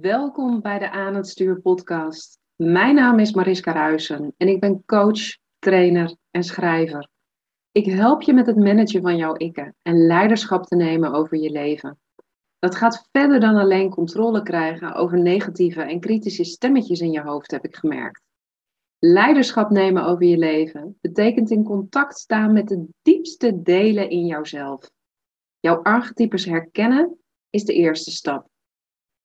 Welkom bij de Aan het Stuur podcast. Mijn naam is Mariska Ruijsen en ik ben coach, trainer en schrijver. Ik help je met het managen van jouw ikken en leiderschap te nemen over je leven. Dat gaat verder dan alleen controle krijgen over negatieve en kritische stemmetjes in je hoofd, heb ik gemerkt. Leiderschap nemen over je leven betekent in contact staan met de diepste delen in jouzelf. Jouw archetypes herkennen is de eerste stap.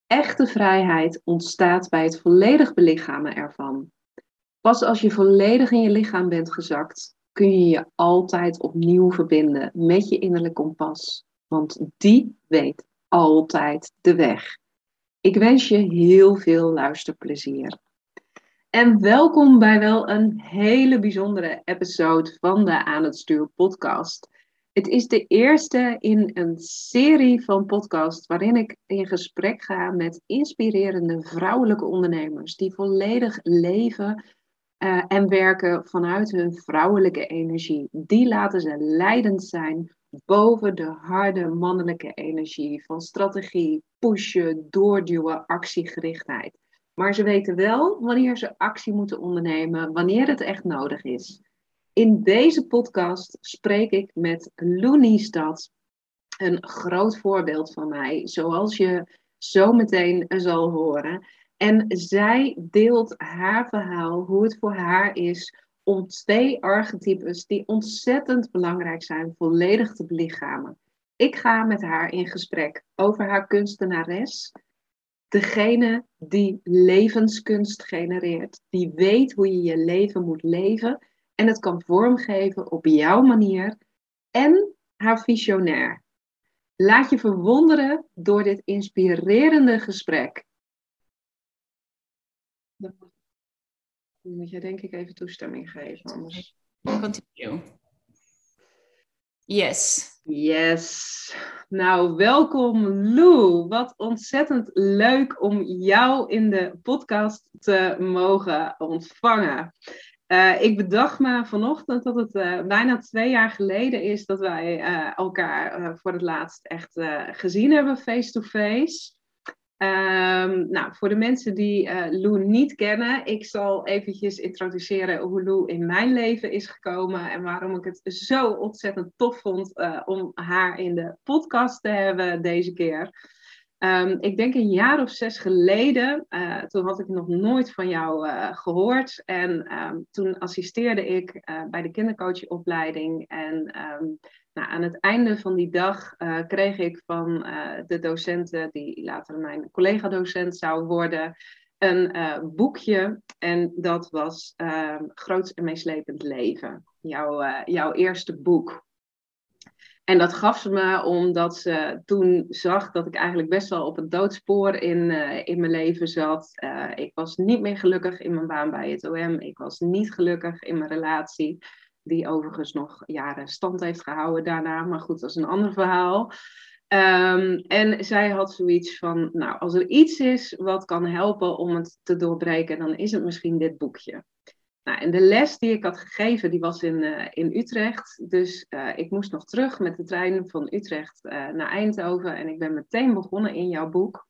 Echte vrijheid ontstaat bij het volledig belichamen ervan. Pas als je volledig in je lichaam bent gezakt, kun je je altijd opnieuw verbinden met je innerlijk kompas. Want die weet altijd de weg. Ik wens je heel veel luisterplezier. En welkom bij wel een hele bijzondere episode van de Aan het Stuur podcast. Het is de eerste in een serie van podcasts waarin ik in gesprek ga met inspirerende vrouwelijke ondernemers die volledig leven uh, en werken vanuit hun vrouwelijke energie. Die laten ze leidend zijn boven de harde mannelijke energie van strategie, pushen, doorduwen, actiegerichtheid. Maar ze weten wel wanneer ze actie moeten ondernemen, wanneer het echt nodig is. In deze podcast spreek ik met Loenie Stad, een groot voorbeeld van mij, zoals je zo meteen zal horen. En zij deelt haar verhaal, hoe het voor haar is om twee archetypes die ontzettend belangrijk zijn, volledig te belichamen. Ik ga met haar in gesprek over haar kunstenares, degene die levenskunst genereert, die weet hoe je je leven moet leven en het kan vormgeven op jouw manier en haar visionair. Laat je verwonderen door dit inspirerende gesprek. Dan moet je denk ik even toestemming geven, anders. Continue. Yes. Yes. Nou, welkom Lou. Wat ontzettend leuk om jou in de podcast te mogen ontvangen. Uh, ik bedacht me vanochtend dat het uh, bijna twee jaar geleden is dat wij uh, elkaar voor het laatst echt gezien hebben, face-to-face. Um, nou, voor de mensen die Lou niet kennen, ik zal eventjes introduceren hoe Lou in mijn leven is gekomen en waarom ik het zo ontzettend tof vond om haar in de podcast te hebben deze keer. Um, ik denk een jaar of zes geleden, uh, toen had ik nog nooit van jou uh, gehoord. En um, toen assisteerde ik uh, bij de kindercoachopleiding. En um, nou, aan het einde van die dag kreeg ik van de docenten, die later mijn collega-docent zou worden, een boekje. En dat was Groots en Meeslepend Leven. Jouw, jouw eerste boek. En dat gaf ze me omdat ze toen zag dat ik eigenlijk best wel op het doodspoor in, uh, in mijn leven zat. Uh, ik was niet meer gelukkig in mijn baan bij het OM. Ik was niet gelukkig in mijn relatie, die overigens nog jaren stand heeft gehouden daarna. Maar goed, dat is een ander verhaal. Um, en zij had zoiets van, nou, als er iets is wat kan helpen om het te doorbreken, dan is het misschien dit boekje. Nou, en de les die ik had gegeven, die was in, uh, in Utrecht. Dus uh, ik moest nog terug met de trein van Utrecht uh, naar Eindhoven. En ik ben meteen begonnen in jouw boek.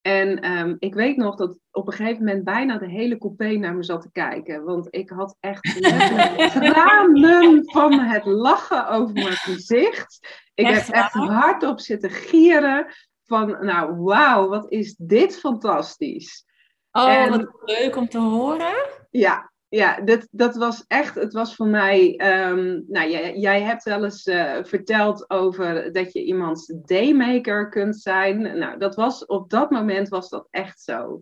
En um, ik weet nog dat op een gegeven moment bijna de hele coupé naar me zat te kijken. Want ik had echt tranen van het lachen over mijn gezicht. Ik echt heb echt hardop zitten gieren van, nou wauw, wat is dit fantastisch. Oh, en, wat leuk om te horen. Ja, ja, dat, dat was echt, het was voor mij, um, nou jij, hebt wel eens uh, verteld over dat je iemands daymaker kunt zijn. Nou, dat was, op dat moment was dat echt zo.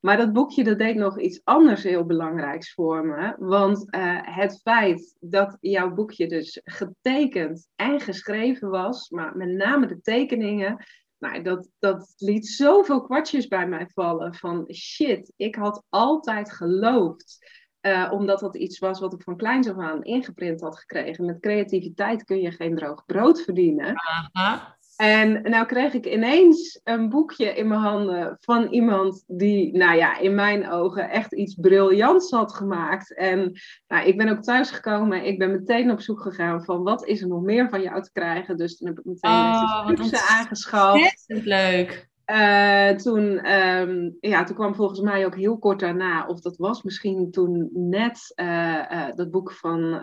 Maar dat boekje, dat deed nog iets anders heel belangrijks voor me. Want uh, het feit dat jouw boekje dus getekend en geschreven was, maar met name de tekeningen, nou, dat, dat liet zoveel kwartjes bij mij vallen van shit, ik had altijd geloofd uh, omdat dat iets was wat ik van kleins af aan ingeprint had gekregen. Met creativiteit kun je geen droog brood verdienen. Aha. En nou kreeg ik ineens een boekje in mijn handen van iemand die, nou ja, in mijn ogen echt iets briljants had gemaakt. En nou, ik ben ook thuisgekomen. Ik ben meteen op zoek gegaan van wat is er nog meer van jou te krijgen. Dus toen heb ik meteen oh, de aangeschaft. leuk. Uh, toen, um, ja, toen kwam volgens mij ook heel kort daarna, of dat was misschien toen net uh, dat boek van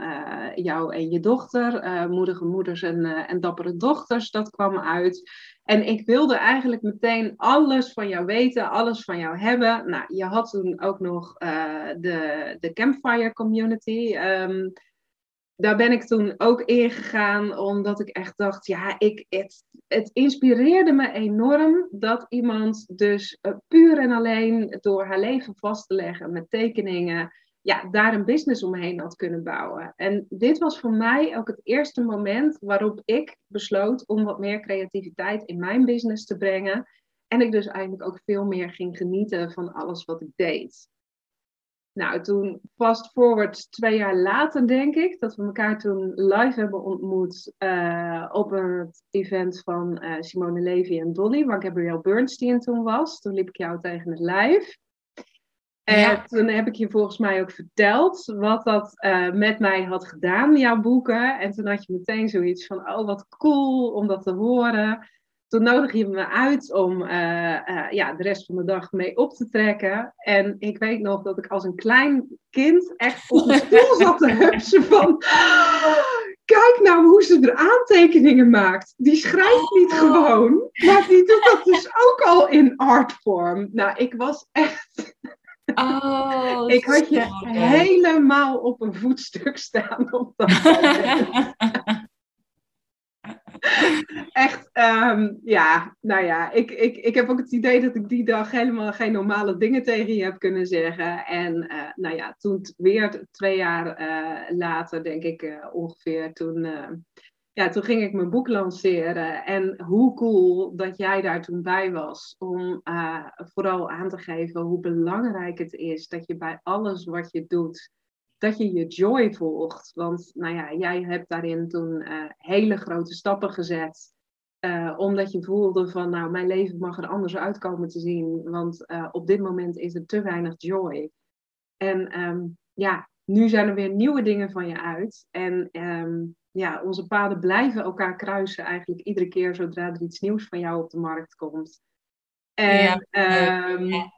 jou en je dochter, Moedige Moeders en, en Dappere Dochters, dat kwam uit. En ik wilde eigenlijk meteen alles van jou weten, alles van jou hebben. Nou, je had toen ook nog de, de Campfire Community. Um, daar ben ik toen ook ingegaan, omdat ik echt dacht, ja, ik, het, het inspireerde me enorm dat iemand dus uh, puur en alleen door haar leven vast te leggen met tekeningen, ja, daar een business omheen had kunnen bouwen. En dit was voor mij ook het eerste moment waarop ik besloot om wat meer creativiteit in mijn business te brengen. En ik dus eigenlijk ook veel meer ging genieten van alles wat ik deed. Nou, toen fast forward twee jaar later, denk ik, dat we elkaar toen live hebben ontmoet uh, op het event van uh, Simone Levy en Dolly, waar Gabrielle Bernstein toen was. Toen liep ik jou tegen het lijf. En toen heb ik je volgens mij ook verteld wat dat uh, met mij had gedaan, jouw boeken. En toen had je meteen zoiets van, oh wat cool om dat te horen toen nodig je me uit om uh, uh, ja, de rest van de dag mee op te trekken. En ik weet nog dat ik als een klein kind echt op de stoel zat te hupsen van... Kijk nou hoe ze er aantekeningen maakt. Die schrijft niet oh. gewoon, maar die doet dat dus ook al in artvorm. Nou, ik was echt... Oh, ik had je helemaal op een voetstuk staan op dat Echt, um, ja, nou ja, ik, ik, ik heb ook het idee dat ik die dag helemaal geen normale dingen tegen je heb kunnen zeggen. En uh, nou ja, toen weer twee jaar uh, later, denk ik uh, ongeveer, toen, ja, toen ging ik mijn boek lanceren. En hoe cool dat jij daar toen bij was, om vooral aan te geven hoe belangrijk het is dat je bij alles wat je doet, dat je je joy volgt. Want nou ja, jij hebt daarin toen uh, hele grote stappen gezet. Uh, omdat je voelde van, nou, mijn leven mag er anders uitkomen te zien. Want uh, op dit moment is er te weinig joy. En um, ja, nu zijn er weer nieuwe dingen van je uit. En um, ja, onze paden blijven elkaar kruisen eigenlijk iedere keer zodra er iets nieuws van jou op de markt komt. En ja. Um, ja,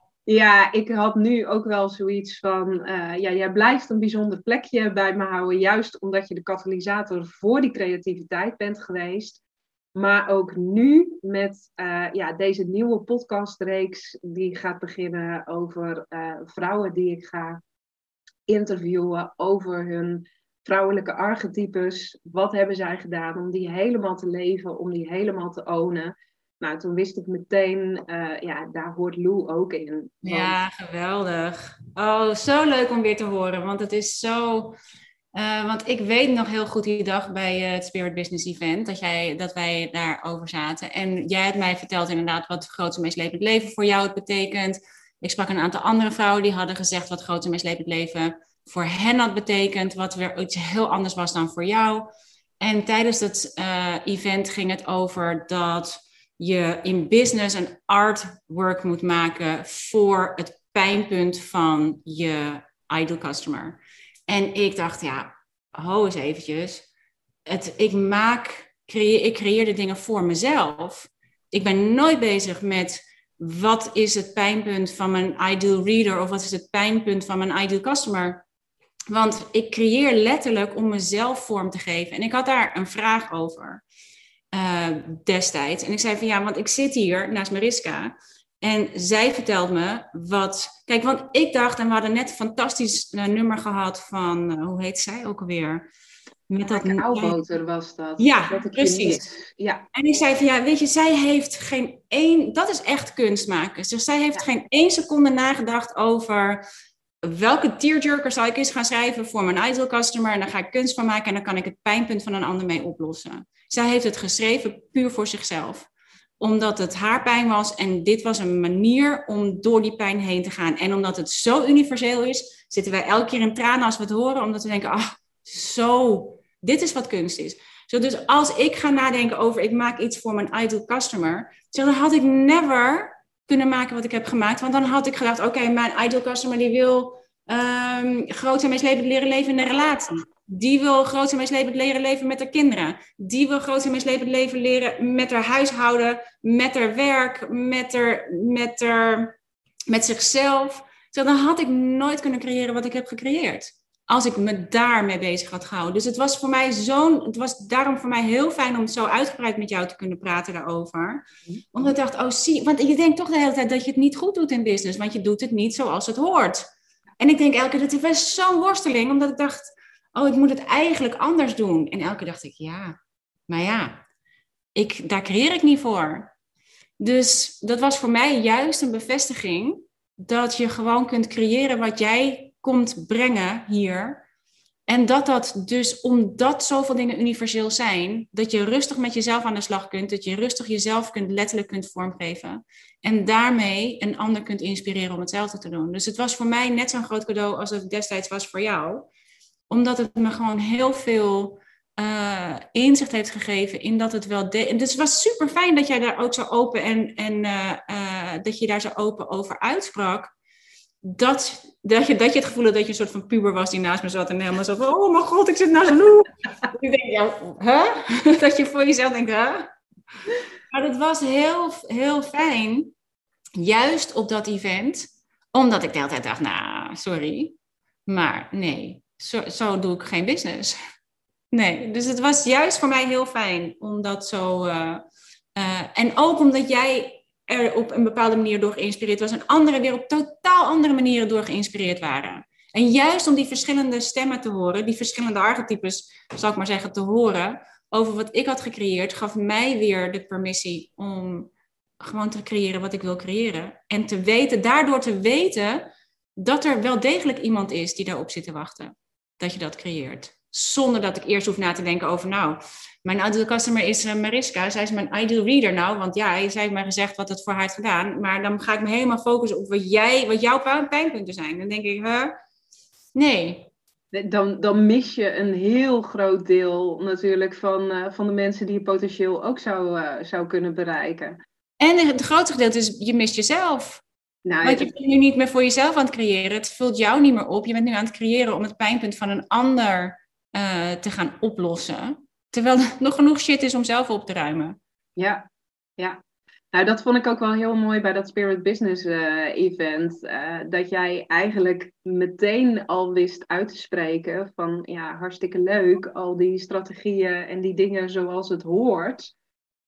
ik had nu ook wel zoiets van, uh, ja, jij blijft een bijzonder plekje bij me houden, juist omdat je de katalysator voor die creativiteit bent geweest. Maar ook nu met uh, ja, deze nieuwe podcastreeks die gaat beginnen over uh, vrouwen die ik ga interviewen over hun vrouwelijke archetypes. Wat hebben zij gedaan om die helemaal te leven, om die helemaal te ownen? Nou, toen wist ik meteen, uh, ja, daar hoort Lou ook in. Ja, geweldig. Oh, zo leuk om weer te horen, want het is zo... Uh, want ik weet nog heel goed die dag bij uh, het Spirit Business Event, dat, jij, dat wij daarover zaten. En jij hebt mij verteld inderdaad wat grote meeslepend leven voor jou het betekent. Ik sprak een aantal andere vrouwen die hadden gezegd wat grote meeslepend leven voor hen had betekend, wat weer iets heel anders was dan voor jou. En tijdens het event ging het over dat je in business een artwork moet maken voor het pijnpunt van je ideal customer. En ik dacht, ja, ho eens eventjes. Het, ik maak, ik creëer de dingen voor mezelf. Ik ben nooit bezig met wat is het pijnpunt van mijn ideal reader of wat is het pijnpunt van mijn ideal customer. Want ik creëer letterlijk om mezelf vorm te geven. En ik had daar een vraag over. Uh, destijds. En ik zei van ja, want ik zit hier naast Mariska. En zij vertelt me wat. Kijk, want ik dacht, en we hadden net een fantastisch uh, nummer gehad van. Uh, hoe heet zij ook alweer? Met dat Aalboter was dat. Ja, dat precies. Ja. En ik zei van ja, weet je, zij heeft geen één. Dat is echt kunst maken. Dus zij heeft geen één seconde nagedacht over welke tearjerker zou ik eens gaan schrijven voor mijn ideal customer. En dan ga ik kunst van maken en dan kan ik het pijnpunt van een ander mee oplossen. Zij heeft het geschreven puur voor zichzelf. Omdat het haar pijn was en dit was een manier om door die pijn heen te gaan. En omdat het zo universeel is, zitten wij elke keer in tranen als we het horen. Omdat we denken, ah, zo, dit is wat kunst is. Zo, dus als ik ga nadenken over, ik maak iets voor mijn ideal customer. dan had ik never kunnen maken wat ik heb gemaakt. Want dan had ik gedacht, oké, mijn ideal customer die wil um, groot en meeslepend leren leven in een relatie. Die wil groot en leren leven met haar kinderen. Die wil groot en meeslepend leven leren met haar huishouden, met haar werk, met, haar, met, haar, met zichzelf. dan had ik nooit kunnen creëren wat ik heb gecreëerd als ik me daarmee bezig had gehouden. Dus het was voor mij zo'n, het was daarom voor mij heel fijn om zo uitgebreid met jou te kunnen praten daarover. Omdat ik dacht, oh zie, want je denkt toch de hele tijd dat je het niet goed doet in business, want je doet het niet zoals het hoort. En ik denk elke keer, dat was zo'n worsteling, omdat ik dacht, oh, ik moet het eigenlijk anders doen. En elke dacht ik, ja, maar ja, ik, daar creëer ik niet voor. Dus dat was voor mij juist een bevestiging dat je gewoon kunt creëren wat jij komt brengen hier. En dat dat dus, omdat zoveel dingen universeel zijn, dat je rustig met jezelf aan de slag kunt, dat je rustig jezelf kunt, letterlijk kunt vormgeven. En daarmee een ander kunt inspireren om hetzelfde te doen. Dus het was voor mij net zo'n groot cadeau als het destijds was voor jou. Omdat het me gewoon heel veel uh, inzicht heeft gegeven in dat het wel. De- dus het was super fijn dat jij daar ook zo open en, en uh, uh, dat je daar zo open over uitsprak dat, dat, je, dat je het gevoel had dat je een soort van puber was die naast me zat en helemaal zo van, oh mijn god, ik zit naast Lou. ik denk, ja, huh? dat je voor jezelf denkt, huh? Maar dat was heel, heel fijn, juist op dat event, omdat ik de hele tijd dacht, nou, sorry, maar nee, zo, zo doe ik geen business. Nee, dus het was juist voor mij heel fijn om dat zo... Uh, uh, en ook omdat jij er op een bepaalde manier door geïnspireerd was en anderen weer op totaal andere manieren door geïnspireerd waren. En juist om die verschillende stemmen te horen, die verschillende archetypes, zal ik maar zeggen, te horen over wat ik had gecreëerd, gaf mij weer de permissie om gewoon te creëren wat ik wil creëren. En te weten, daardoor te weten dat er wel degelijk iemand is die daarop zit te wachten. Dat je dat creëert. Zonder dat ik eerst hoef na te denken over, nou, mijn ideal customer is uh, Mariska. Zij is mijn ideal reader nou. Want ja, zij heeft mij gezegd wat het voor haar heeft gedaan. Maar dan ga ik me helemaal focussen op wat, jij, wat jouw pijnpunten zijn. Dan denk ik, huh? nee. Dan, dan mis je een heel groot deel natuurlijk van, uh, van de mensen die je potentieel ook zou, uh, zou kunnen bereiken. En het grootste gedeelte is, je mist jezelf. Nou, Want je bent nu niet meer voor jezelf aan het creëren. Het vult jou niet meer op. Je bent nu aan het creëren om het pijnpunt van een ander te gaan oplossen. Terwijl er nog genoeg shit is om zelf op te ruimen. Ja, ja. Nou, dat vond ik ook wel heel mooi bij dat Spirit Business uh, event. Uh, dat jij eigenlijk meteen al wist uit te spreken van ja, hartstikke leuk, al die strategieën en die dingen zoals het hoort.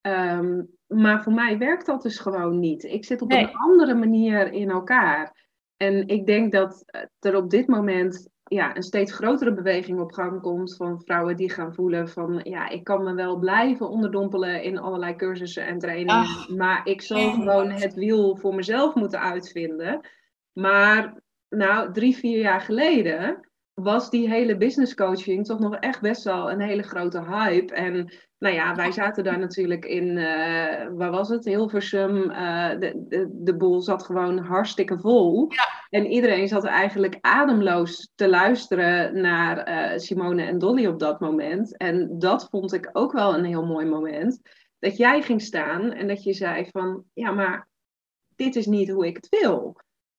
Um, maar voor mij werkt dat dus gewoon niet. Ik zit op nee. een andere manier in elkaar. En ik denk dat er op dit moment ja, een steeds grotere beweging op gang komt van vrouwen die gaan voelen van ja, ik kan me wel blijven onderdompelen in allerlei cursussen en trainingen, Ach, maar ik zal gewoon het wiel voor mezelf moeten uitvinden. Maar nou, drie, vier jaar geleden was die hele business coaching toch nog echt best wel een hele grote hype. En nou ja, wij zaten daar natuurlijk in, uh, waar was het? Hilversum. Uh, de, de, de boel zat gewoon hartstikke vol. Ja. En iedereen zat eigenlijk ademloos te luisteren naar uh, Simone en Dolly op dat moment. En dat vond ik ook wel een heel mooi moment. Dat jij ging staan en dat je zei van, ja, maar dit is niet hoe ik het wil.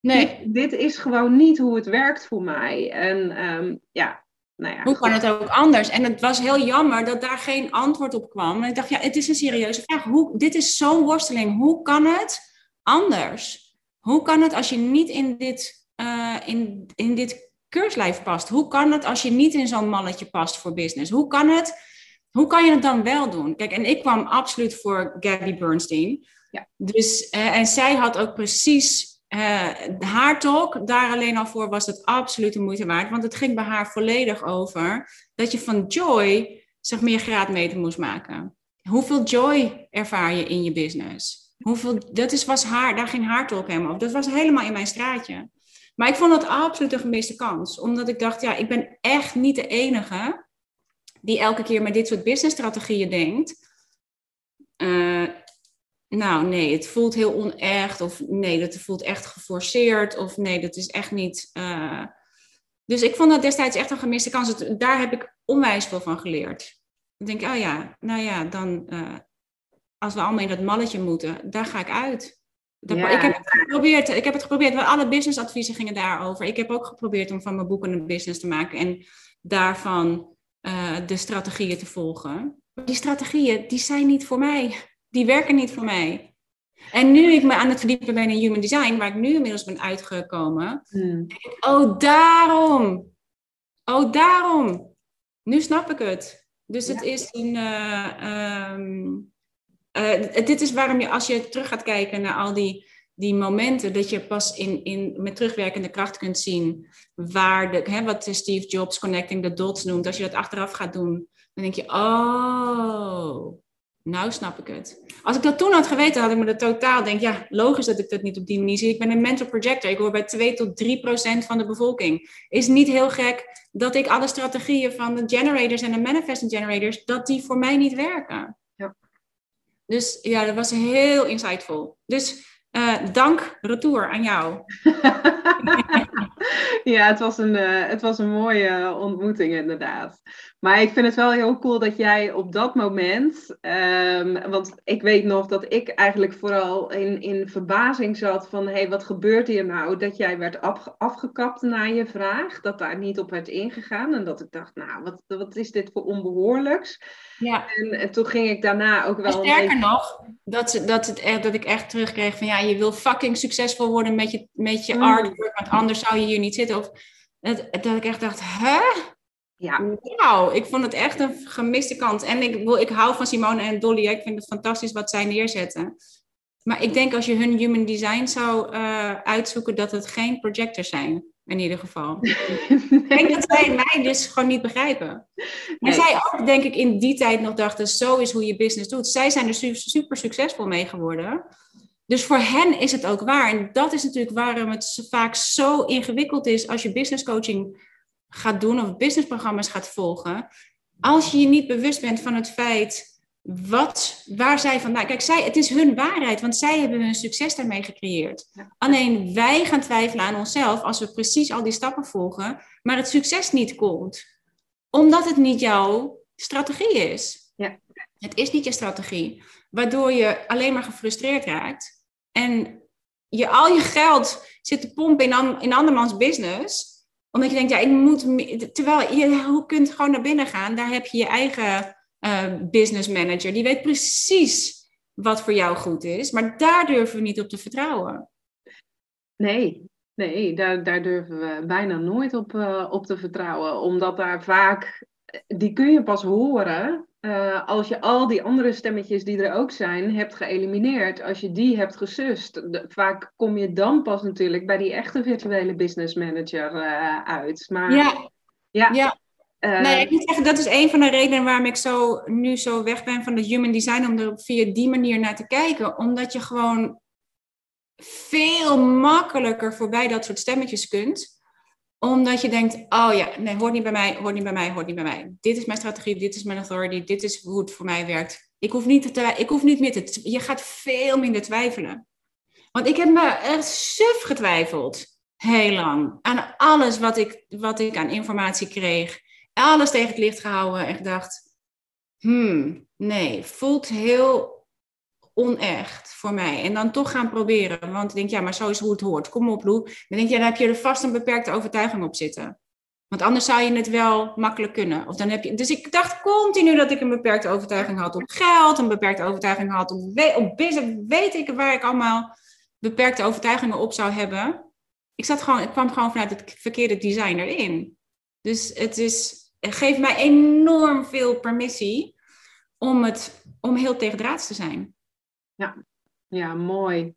Nee. Dit, dit is gewoon niet hoe het werkt voor mij. En um, ja, nou ja, hoe kan het ook anders? En het was heel jammer dat daar geen antwoord op kwam. En ik dacht, ja, het is een serieuze vraag. Hoe, dit is zo'n worsteling. Hoe kan het anders? Hoe kan het als je niet in dit, uh, in, in dit keurslijf past? Hoe kan het als je niet in zo'n malletje past voor business? Hoe kan het? Hoe kan je het dan wel doen? Kijk, en ik kwam absoluut voor Gabby Bernstein. Ja. Dus, uh, en zij had ook precies uh, haar talk, daar alleen al voor was het absoluut de moeite waard. Want het ging bij haar volledig over dat je van joy zeg meer graadmeter moest maken. Hoeveel joy ervaar je in je business? Hoeveel, dat is, was haar, daar ging haar talk helemaal over. Dat was helemaal in mijn straatje. Maar ik vond dat absoluut een gemiste kans. Omdat ik dacht, ja, ik ben echt niet de enige die elke keer met dit soort businessstrategieën denkt. Uh, nou nee, het voelt heel onecht. Of nee, dat voelt echt geforceerd. Of nee, dat is echt niet. Uh... Dus ik vond dat destijds echt een gemiste kans. Daar heb ik onwijs veel van geleerd. Ik denk, oh ja, nou ja, dan uh, als we allemaal in dat malletje moeten, daar ga ik uit. Ja. Ik heb het geprobeerd. Ik heb het geprobeerd. Alle businessadviezen gingen daarover. Ik heb ook geprobeerd om van mijn boeken een business te maken. En daarvan de strategieën te volgen. Die strategieën, die zijn niet voor mij. Die werken niet voor mij. En nu ik me aan het verdiepen ben in human design, waar ik nu inmiddels ben uitgekomen, hmm. denk ik, oh daarom, oh daarom. Nu snap ik het. Dus het is een, uh, dit is waarom je, als je terug gaat kijken naar al die, die momenten, dat je pas in, in, met terugwerkende kracht kunt zien waar de, hè, wat Steve Jobs connecting the dots noemt. Als je dat achteraf gaat doen, dan denk je, oh, nou snap ik het. Als ik dat toen had geweten, had ik me dat totaal denk, ja, logisch dat ik dat niet op die manier zie. Ik ben een mental projector. Ik hoor bij 2 tot 3 procent van de bevolking. Is niet heel gek dat ik alle strategieën van de generators en de manifesting generators, dat die voor mij niet werken. Ja. Dus ja, dat was heel insightful. Dus uh, dank, retour aan jou. ja, het was, een, uh, het was een mooie ontmoeting inderdaad. Maar ik vind het wel heel cool dat jij op dat moment, um, want ik weet nog dat ik eigenlijk vooral in, in verbazing zat van, hé, hey, wat gebeurt hier nou? Dat jij werd afgekapt na je vraag, dat daar niet op werd ingegaan. En dat ik dacht, nou, wat, wat is dit voor onbehoorlijks? Ja. En, en toen ging ik daarna ook wel... Sterker nog, dat, dat, het echt, dat ik echt terugkreeg van, ja, je wil fucking succesvol worden met je, met je mm. artwork, want anders zou je hier niet zitten. Of dat, dat ik echt dacht, hè? Ja. Wauw, ik vond het echt een gemiste kans. En ik, ik hou van Simone en Dolly. Ik vind het fantastisch wat zij neerzetten. Maar ik denk als je hun human design zou uh, uitzoeken, dat het geen projectors zijn. In ieder geval. Ik denk dat zij mij dus gewoon niet begrijpen. Maar zij ook, denk ik, in die tijd nog dachten: zo is hoe je business doet. Zij zijn er super succesvol mee geworden. Dus voor hen is het ook waar. En dat is natuurlijk waarom het vaak zo ingewikkeld is als je business coaching gaat doen of businessprogramma's gaat volgen, als je je niet bewust bent van het feit wat, waar zij vandaan. Kijk, zij, het is hun waarheid, want zij hebben hun succes daarmee gecreëerd. Alleen wij gaan twijfelen aan onszelf als we precies al die stappen volgen, maar het succes niet komt, omdat het niet jouw strategie is. Ja. Het is niet je strategie, waardoor je alleen maar gefrustreerd raakt en je al je geld zit te pompen in, in andermans business omdat je denkt, ja, ik moet. Terwijl je hoe kunt gewoon naar binnen gaan, daar heb je je eigen uh, business manager. Die weet precies wat voor jou goed is. Maar daar durven we niet op te vertrouwen. Nee, nee, daar, daar durven we bijna nooit op, uh, op te vertrouwen. Omdat daar vaak. Die kun je pas horen uh, als je al die andere stemmetjes die er ook zijn hebt geëlimineerd, als je die hebt gesust, vaak kom je dan pas natuurlijk bij die echte virtuele business manager uh, uit. Maar, ja, ja. ja. Uh, nee, ik moet zeggen, dat is een van de redenen waarom ik zo, nu zo weg ben van de human design, om er via die manier naar te kijken. Omdat je gewoon veel makkelijker voorbij dat soort stemmetjes kunt omdat je denkt, oh ja, nee, hoort niet bij mij, hoort niet bij mij, hoort niet bij mij. Dit is mijn strategie, dit is mijn authority, dit is hoe het voor mij werkt. Ik hoef niet, te, ik hoef niet meer te... Je gaat veel minder twijfelen. Want ik heb me echt suf getwijfeld, heel lang, aan alles wat ik, wat ik aan informatie kreeg. Alles tegen het licht gehouden en gedacht, hmm, nee, voelt heel onecht voor mij. En dan toch gaan proberen. Want ik denk, ja, maar zo is hoe het hoort. Kom op, Lou. Dan denk je, dan heb je er vast een beperkte overtuiging op zitten. Want anders zou je het wel makkelijk kunnen. Of dan heb je... Dus ik dacht continu dat ik een beperkte overtuiging had op geld, een beperkte overtuiging had op, op business. Weet ik waar ik allemaal beperkte overtuigingen op zou hebben. Ik, zat gewoon, ik kwam gewoon vanuit het verkeerde design erin. Dus het, is, het geeft mij enorm veel permissie om, het, om heel tegendraads te zijn. Ja, ja mooi.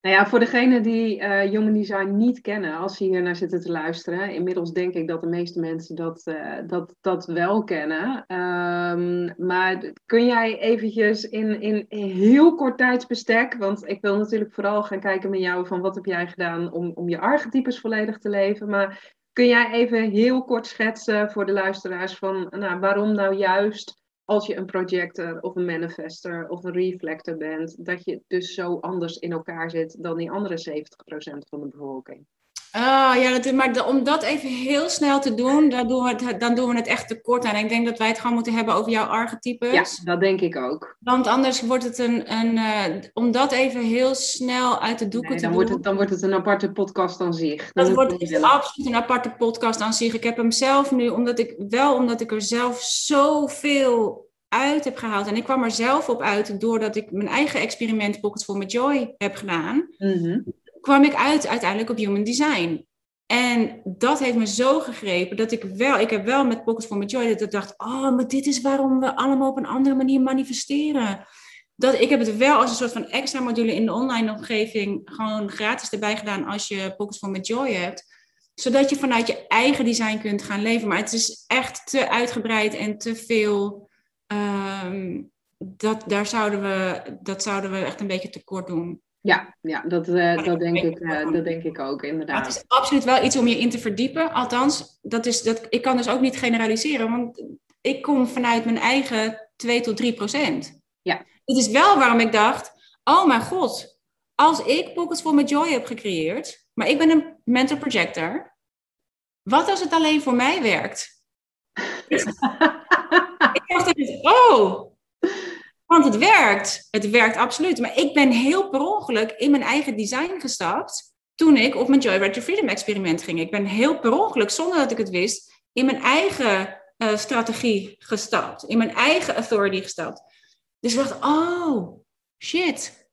Nou ja, voor degenen die uh, Human Design niet kennen, als ze hier naar zitten te luisteren, inmiddels denk ik dat de meeste mensen dat, uh, dat, dat wel kennen. Um, maar kun jij eventjes in, in, heel kort tijdsbestek, want ik wil natuurlijk vooral gaan kijken met jou van wat heb jij gedaan om, om je archetypes volledig te leven, maar kun jij even heel kort schetsen voor de luisteraars van nou, waarom nou juist als je een projector of een manifester of een reflector bent, dat je dus zo anders in elkaar zit dan die andere 70% van de bevolking. Oh ja, dat, maar om dat even heel snel te doen, dan doen, we het, dan doen we het echt te kort aan. Ik denk dat wij het gewoon moeten hebben over jouw archetypes. Ja, dat denk ik ook. Want anders wordt het een, een uh, om dat even heel snel uit de doeken nee, te dan doen. Wordt het, dan wordt het een aparte podcast aan zich. Dat wordt absoluut een aparte podcast aan zich. Ik heb hem zelf nu, omdat ik wel, omdat ik er zelf zoveel uit heb gehaald. En ik kwam er zelf op uit doordat ik mijn eigen experiment Pockets for My Joy heb gedaan. Mm kwam ik uit uiteindelijk op human design. En dat heeft me zo gegrepen dat ik wel, ik heb wel met Pockets for My Joy, dat ik dacht, oh, maar dit is waarom we allemaal op een andere manier manifesteren. Dat, ik heb het wel als een soort van extra module in de online omgeving gewoon gratis erbij gedaan als je Pockets for My Joy hebt. Zodat je vanuit je eigen design kunt gaan leven. Maar het is echt te uitgebreid en te veel. Um, dat, daar zouden we, dat zouden we echt een beetje tekort doen. Ja, ja dat, uh, dat, denk ik, uh, dat denk ik ook, inderdaad. Maar het is absoluut wel iets om je in te verdiepen. Althans, dat is, dat, ik kan dus ook niet generaliseren, want ik kom vanuit mijn eigen 2 tot 3 procent. Ja. Het is wel waarom ik dacht, oh mijn god, als ik Pockets for My Joy heb gecreëerd, maar ik ben een mental projector, wat als het alleen voor mij werkt? ik dacht, oh, want het werkt. Het werkt absoluut. Maar ik ben heel per ongeluk in mijn eigen design gestapt toen ik op mijn Joyride to Freedom experiment ging. Ik ben heel per ongeluk, zonder dat ik het wist, in mijn eigen uh, strategie gestapt. In mijn eigen authority gestapt. Dus ik dacht, oh, shit.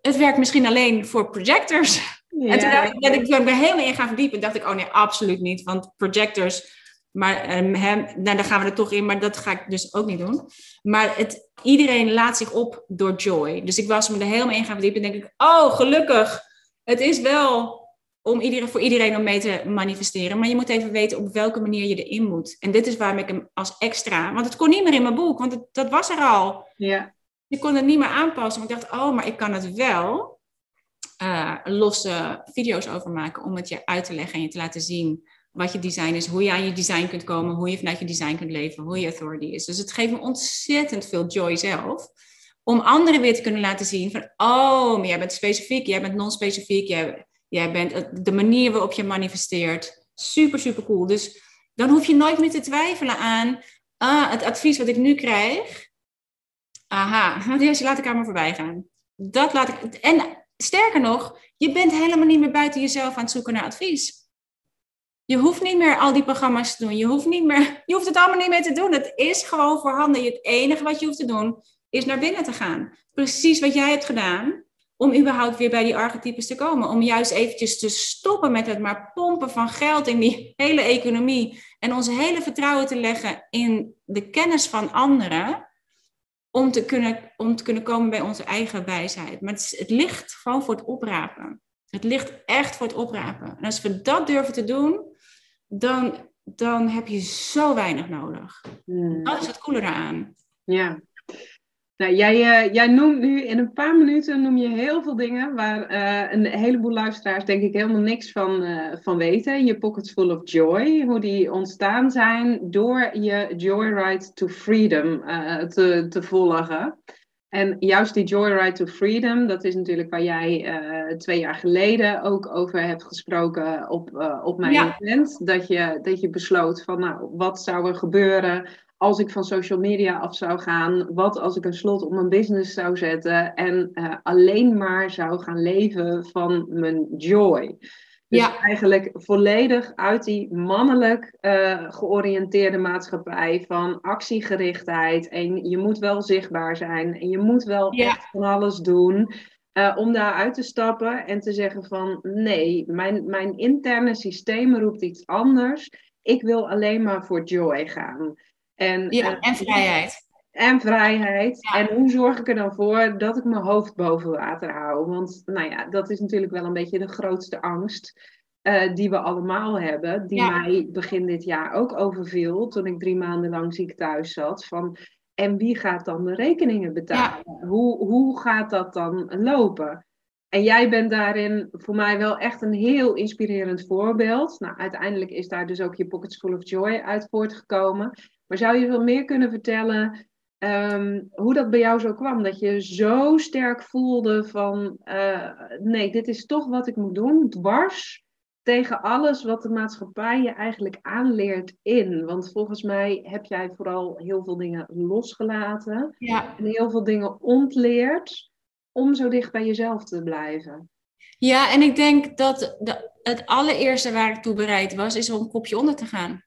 Het werkt misschien alleen voor projectors. Ja. En toen dacht ik, dat ik, er helemaal in gaan verdiepen, dacht ik, oh nee, absoluut niet. Want projectors maar um, hem, nou, daar gaan we er toch in, maar dat ga ik dus ook niet doen. Maar het, iedereen laat zich op door joy. Dus ik was me er helemaal in gaan verdiepen. En denk ik, oh, gelukkig. Het is wel om iedereen, voor iedereen om mee te manifesteren. Maar je moet even weten op welke manier je erin moet. En dit is waarom ik hem als extra... Want het kon niet meer in mijn boek, want het, dat was er al. Ja. Je kon het niet meer aanpassen. Maar ik dacht, oh, maar ik kan het wel uh, losse video's over maken... om het je uit te leggen en je te laten zien wat je design is, hoe je aan je design kunt komen, hoe je vanuit je design kunt leven, hoe je authority is. Dus het geeft me ontzettend veel joy zelf. Om anderen weer te kunnen laten zien van, oh, maar jij bent specifiek, jij bent non-specifiek, jij, jij bent de manier waarop je manifesteert. Super, super cool. Dus dan hoef je nooit meer te twijfelen aan ah, het advies wat ik nu krijg. Aha, deze laat ik me voorbij gaan. Dat laat ik. En sterker nog, je bent helemaal niet meer buiten jezelf aan het zoeken naar advies. Je hoeft niet meer al die programma's te doen. Je hoeft, niet meer, je hoeft het allemaal niet meer te doen. Het is gewoon voorhanden. Het enige wat je hoeft te doen is naar binnen te gaan. Precies wat jij hebt gedaan om überhaupt weer bij die archetypes te komen. Om juist eventjes te stoppen met het maar pompen van geld in die hele economie. En ons hele vertrouwen te leggen in de kennis van anderen. Om te kunnen, om te kunnen komen bij onze eigen wijsheid. Maar het, het ligt gewoon voor het oprapen. Het ligt echt voor het oprapen. En als we dat durven te doen, dan, dan heb je zo weinig nodig. Hmm. Dat is het coole eraan. Ja. Nou, jij, uh, jij noemt nu in een paar minuten noem je heel veel dingen waar uh, een heleboel luisteraars denk ik helemaal niks van, uh, van weten. Je pockets full of joy, hoe die ontstaan zijn door je Joyride to Freedom te, te volgen. En juist die Joyride to Freedom, dat is natuurlijk waar jij uh, twee jaar geleden ook over hebt gesproken op, uh, op mijn ja. event. Dat je, dat je besloot van, nou, wat zou er gebeuren als ik van social media af zou gaan? Wat als ik een slot op mijn business zou zetten en uh, alleen maar zou gaan leven van mijn joy? Dus ja. eigenlijk volledig uit die mannelijk uh, georiënteerde maatschappij van actiegerichtheid. En je moet wel zichtbaar zijn en je moet wel ja. echt van alles doen. Uh, om daaruit te stappen en te zeggen van nee, mijn, mijn interne systeem roept iets anders. Ik wil alleen maar voor joy gaan. En, ja, uh, en vrijheid. En vrijheid. Ja. En hoe zorg ik er dan voor dat ik mijn hoofd boven water hou? Want nou ja, dat is natuurlijk wel een beetje de grootste angst uh, die we allemaal hebben. Die ja. mij begin dit jaar ook overviel toen ik drie maanden lang ziek thuis zat. Van, en wie gaat dan de rekeningen betalen? Ja. Hoe, hoe gaat dat dan lopen? En jij bent daarin voor mij wel echt een heel inspirerend voorbeeld. Nou, uiteindelijk is daar dus ook je Pockets Full of Joy uit voortgekomen. Maar zou je veel meer kunnen vertellen Um, hoe dat bij jou zo kwam. Dat je zo sterk voelde van, uh, nee, dit is toch wat ik moet doen, dwars tegen alles wat de maatschappij je eigenlijk aanleert in. Want volgens mij heb jij vooral heel veel dingen losgelaten. Ja. En heel veel dingen ontleerd om zo dicht bij jezelf te blijven. Ja, en ik denk dat de, het allereerste waar ik toe bereid was, is om een kopje onder te gaan.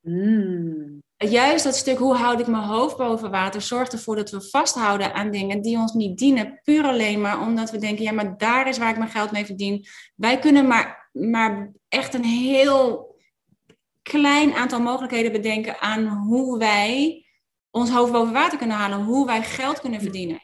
Mm. Juist dat stuk hoe houd ik mijn hoofd boven water zorgt ervoor dat we vasthouden aan dingen die ons niet dienen, puur alleen maar omdat we denken, ja, maar daar is waar ik mijn geld mee verdien. Wij kunnen maar, maar echt een heel klein aantal mogelijkheden bedenken aan hoe wij ons hoofd boven water kunnen halen, hoe wij geld kunnen verdienen.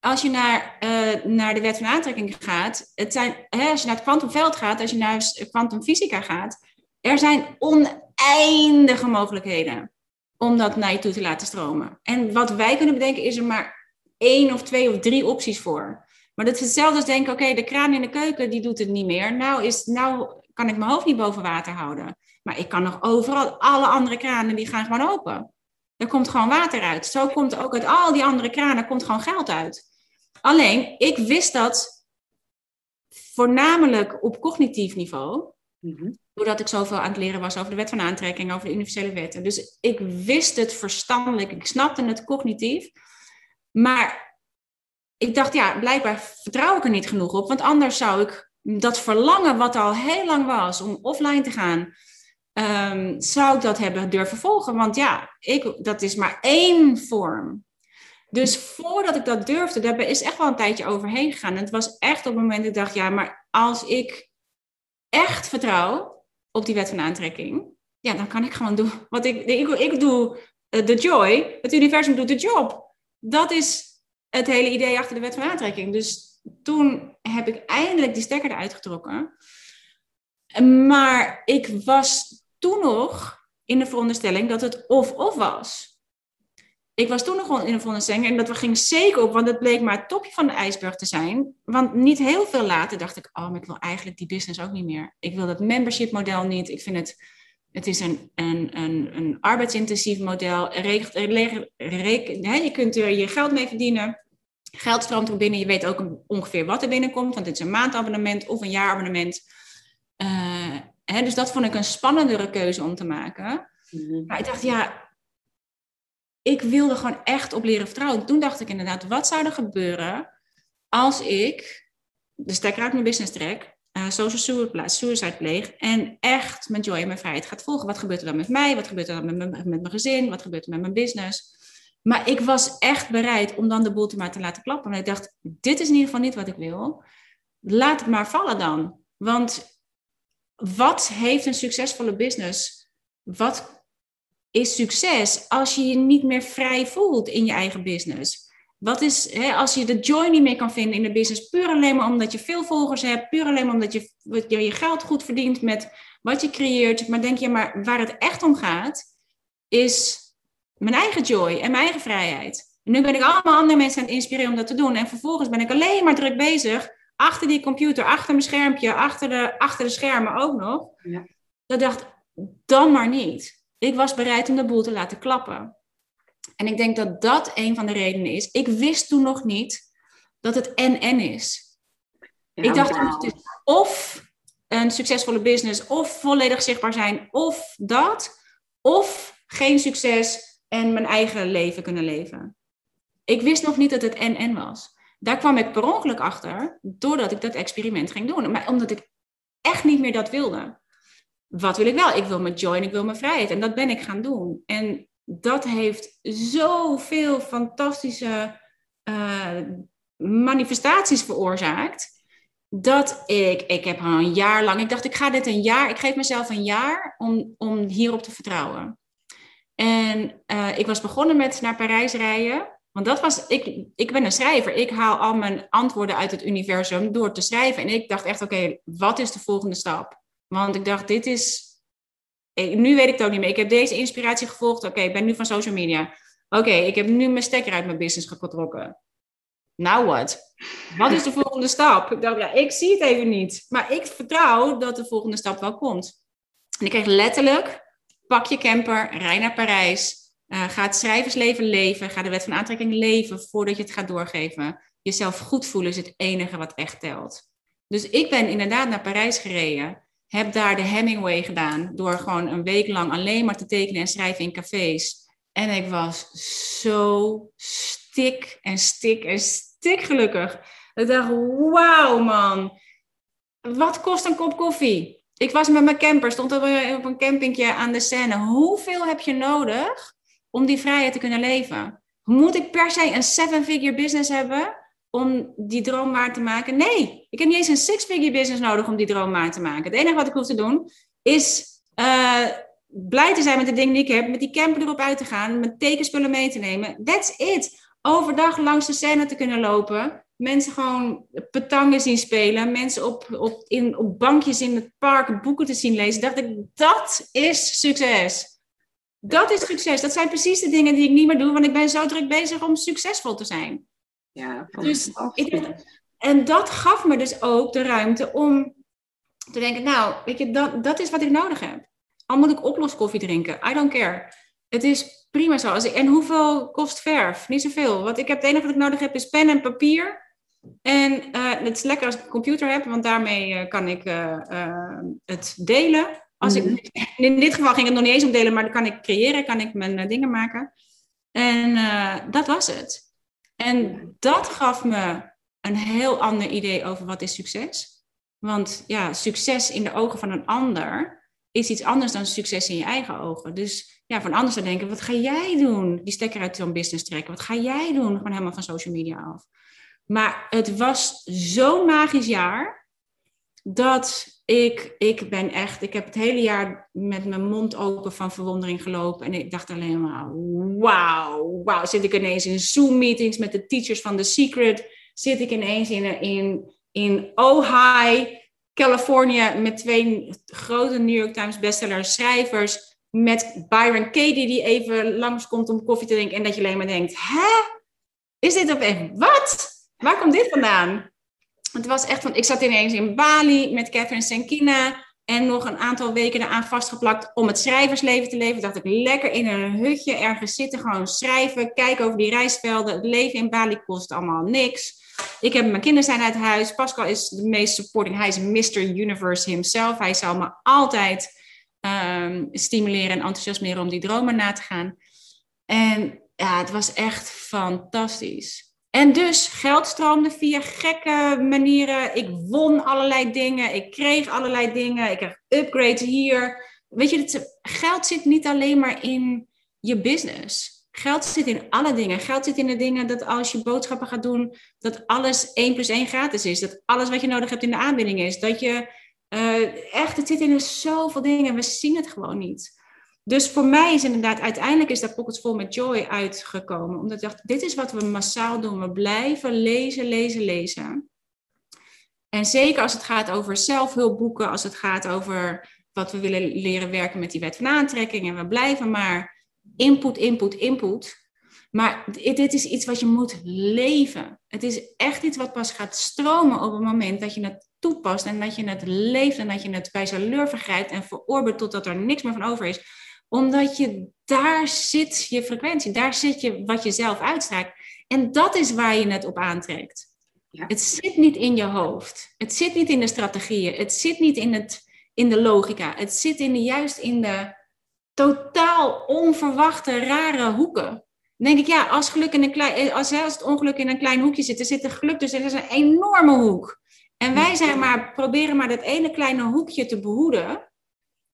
Als je naar, uh, naar de wet van aantrekking gaat, het zijn, hè, als je naar het kwantumveld gaat, als je naar kwantumfysica gaat, er zijn oneindige mogelijkheden om dat naar je toe te laten stromen. En wat wij kunnen bedenken is er maar één of twee of drie opties voor. Maar dat is hetzelfde als denken, oké, de kraan in de keuken, die doet het niet meer. Nou, is, nou kan ik mijn hoofd niet boven water houden. Maar ik kan nog overal, alle andere kranen, die gaan gewoon open. Er komt gewoon water uit. Zo komt ook uit al die andere kranen komt gewoon geld uit. Alleen, ik wist dat voornamelijk op cognitief niveau. Mhm. Doordat ik zoveel aan het leren was over de wet van aantrekking, over de universele wetten. Dus ik wist het verstandelijk, ik snapte het cognitief. Maar ik dacht, ja, blijkbaar vertrouw ik er niet genoeg op. Want anders zou ik dat verlangen, wat al heel lang was, om offline te gaan, um, zou ik dat hebben durven volgen. Want ja, ik, dat is maar één vorm. Dus voordat ik dat durfde, daar is echt wel een tijdje overheen gegaan. En het was echt op het moment dat ik dacht, ja, maar als ik echt vertrouw, op die wet van aantrekking, ja, dan kan ik gewoon doen wat ik, ik, ik doe eh, de joy, het universum doet de job. Dat is het hele idee achter de wet van aantrekking. Dus toen heb ik eindelijk die stekker eruit getrokken. Maar ik was toen nog in de veronderstelling dat het of-of was. Ik was toen nog in de veronderstelling en dat ging zeker op, want het bleek maar het topje van de ijsberg te zijn. Want niet heel veel later dacht ik, oh, maar ik wil eigenlijk die business ook niet meer. Ik wil dat membership model niet. Ik vind het, het is een, een, een, een arbeidsintensief model. je kunt er je geld mee verdienen. Geld stroomt er binnen. Je weet ook ongeveer wat er binnenkomt, want het is een maandabonnement of een jaarabonnement. Uh, hè, dus dat vond ik een spannendere keuze om te maken. Mhm. Maar ik dacht, ja, ik wilde gewoon echt op leren vertrouwen. Toen dacht ik inderdaad, wat zou er gebeuren als ik de stekker uit mijn business trek, uh, social suicide pleeg en echt mijn joy en mijn vrijheid gaat volgen? Wat gebeurt er dan met mij? Wat gebeurt er dan met mijn, met mijn gezin? Wat gebeurt er met mijn business? Maar ik was echt bereid om dan de boel te maar te laten klappen. En ik dacht, dit is in ieder geval niet wat ik wil. Laat het maar vallen dan. Want wat heeft een succesvolle business? Wat is succes als je je niet meer vrij voelt in je eigen business? Wat is, hè, als je de joy niet meer kan vinden in de business, puur alleen maar omdat je veel volgers hebt, puur alleen maar omdat je je, je geld goed verdient met wat je creëert, maar denk je, maar waar het echt om gaat, is mijn eigen joy en mijn eigen vrijheid. En nu ben ik allemaal andere mensen aan het inspireren om dat te doen. En vervolgens ben ik alleen maar druk bezig, achter die computer, achter mijn schermpje, achter de, achter de schermen ook nog. Ja. Dat dacht, dan maar niet. Ik was bereid om de boel te laten klappen. En ik denk dat dat een van de redenen is. Ik wist toen nog niet dat het en-en is. ik dacht wow. het is of een succesvolle business, of volledig zichtbaar zijn, of dat, of geen succes en mijn eigen leven kunnen leven. Ik wist nog niet dat het en-en was. Daar kwam ik per ongeluk achter, doordat ik dat experiment ging doen. Maar omdat ik echt niet meer dat wilde wat wil ik wel? Ik wil mijn joy en ik wil mijn vrijheid. En dat ben ik gaan doen. En dat heeft zoveel fantastische uh, manifestaties veroorzaakt. Dat ik, ik heb al een jaar lang, ik dacht ik ga dit een jaar, ik geef mezelf een jaar om, om hierop te vertrouwen. En uh, ik was begonnen met naar Parijs rijden. Want dat was, ik, ik ben een schrijver. Ik haal al mijn antwoorden uit het universum door te schrijven. En ik dacht echt, oké, wat is de volgende stap? Want ik dacht, dit is. Nu weet ik het ook niet meer. Ik heb deze inspiratie gevolgd. Oké, ik ben nu van social media. Oké, ik heb nu mijn stekker uit mijn business getrokken. Nou wat? Wat is de volgende stap? Ik dacht, ja, ik zie het even niet. Maar ik vertrouw dat de volgende stap wel komt. En ik kreeg letterlijk: pak je camper, rij naar Parijs. Uh, ga het schrijversleven leven. Ga de wet van aantrekking leven voordat je het gaat doorgeven. Jezelf goed voelen is het enige wat echt telt. Dus ik ben inderdaad naar Parijs gereden. Heb daar de Hemingway gedaan door gewoon een week lang alleen maar te tekenen en schrijven in cafés. En ik was zo stik en stik en stik gelukkig. Ik dacht, wauw man, wat kost een kop koffie? Ik was met mijn camper, stond op een campingje aan de Seine. Hoeveel heb je nodig om die vrijheid te kunnen leven? Moet ik per se een seven-figure business hebben om die droom waar te maken? Nee, ik heb niet eens een six-figure business nodig om die droom waar te maken. Het enige wat ik hoef te doen is uh, blij te zijn met de dingen die ik heb, met die camper erop uit te gaan, met tekenspullen mee te nemen. That's it. Overdag langs de scène te kunnen lopen, mensen gewoon petangen zien spelen, mensen op, op, in, op bankjes in het park boeken te zien lezen. Dacht ik, dat is succes. Dat is succes. Dat zijn precies de dingen die ik niet meer doe, want ik ben zo druk bezig om succesvol te zijn. Ja, dus ik, en dat gaf me dus ook de ruimte om te denken, nou, weet je, dat, dat is wat ik nodig heb. Al moet ik oploskoffie drinken, I don't care. Het is prima zo. En hoeveel kost verf? Niet zoveel. Want ik heb, het enige wat ik nodig heb is pen en papier. En uh, het is lekker als ik een computer heb, want daarmee uh, kan ik uh, het delen. Als ik, mhm. in dit geval ging het nog niet eens om delen, maar dan kan ik creëren, kan ik mijn dingen maken. En dat was het. En dat gaf me een heel ander idee over wat is succes. Want ja, succes in de ogen van een ander is iets anders dan succes in je eigen ogen. Dus ja, van anders te denken, wat ga jij doen? Die stekker uit zo'n business trekken. Wat ga jij doen? Gewoon helemaal van social media af. Maar het was zo'n magisch jaar dat ik, ik ben echt, ik heb het hele jaar met mijn mond open van verwondering gelopen. En ik dacht alleen maar, wauw, wauw. Zit ik ineens in Zoom-meetings met de teachers van The Secret? Zit ik ineens in, in, in Ojai, Californië, met twee grote New York Times bestseller schrijvers. Met Byron Katie die even langskomt om koffie te drinken. En dat je alleen maar denkt, hè? Is dit op echt, wat? Waar komt dit vandaan? Het was echt van, ik zat ineens in Bali met Catherine Senkina en nog een aantal weken eraan vastgeplakt om het schrijversleven te leven. Dacht ik lekker in een hutje ergens zitten, gewoon schrijven, kijken over die reisvelden. Het leven in Bali kost allemaal niks. Ik heb mijn kinderen zijn uit huis. Pascal is de meest supporting. Hij is Mr. Universe himself. Hij zal me altijd um, stimuleren en enthousiasmeren om die dromen na te gaan. En ja, het was echt fantastisch. En dus geld stroomde via gekke manieren. Ik won allerlei dingen. Ik kreeg allerlei dingen. Ik kreeg upgrades hier. Weet je, geld zit niet alleen maar in je business. Geld zit in alle dingen. Geld zit in de dingen dat als je boodschappen gaat doen, dat alles 1 plus 1 gratis is. Dat alles wat je nodig hebt in de aanbieding is. Dat je uh, echt, het zit in zoveel dingen. We zien het gewoon niet. Dus voor mij is inderdaad, uiteindelijk is dat Pockets Vol met Joy uitgekomen. Omdat ik dacht, dit is wat we massaal doen. We blijven lezen, lezen, lezen. En zeker als het gaat over zelfhulpboeken, als het gaat over wat we willen leren werken met die wet van aantrekking. En we blijven maar input, input, input. Maar dit is iets wat je moet leven. Het is echt iets wat pas gaat stromen op het moment dat je het toepast en dat je het leeft en dat je het bij zijn leur vergrijpt en verorbert totdat er niks meer van over is omdat je daar zit je frequentie, daar zit je wat je zelf uitstraalt. En dat is waar je het op aantrekt. Ja. Het zit niet in je hoofd. Het zit niet in de strategieën. Het zit niet in, het, in de logica. Het zit in de, juist in de totaal onverwachte, rare hoeken. Dan denk ik, ja, als, geluk in een klein, als, als het ongeluk in een klein hoekje zit, er zit er geluk dus er is een enorme hoek. En wij zijn maar, proberen maar dat ene kleine hoekje te behoeden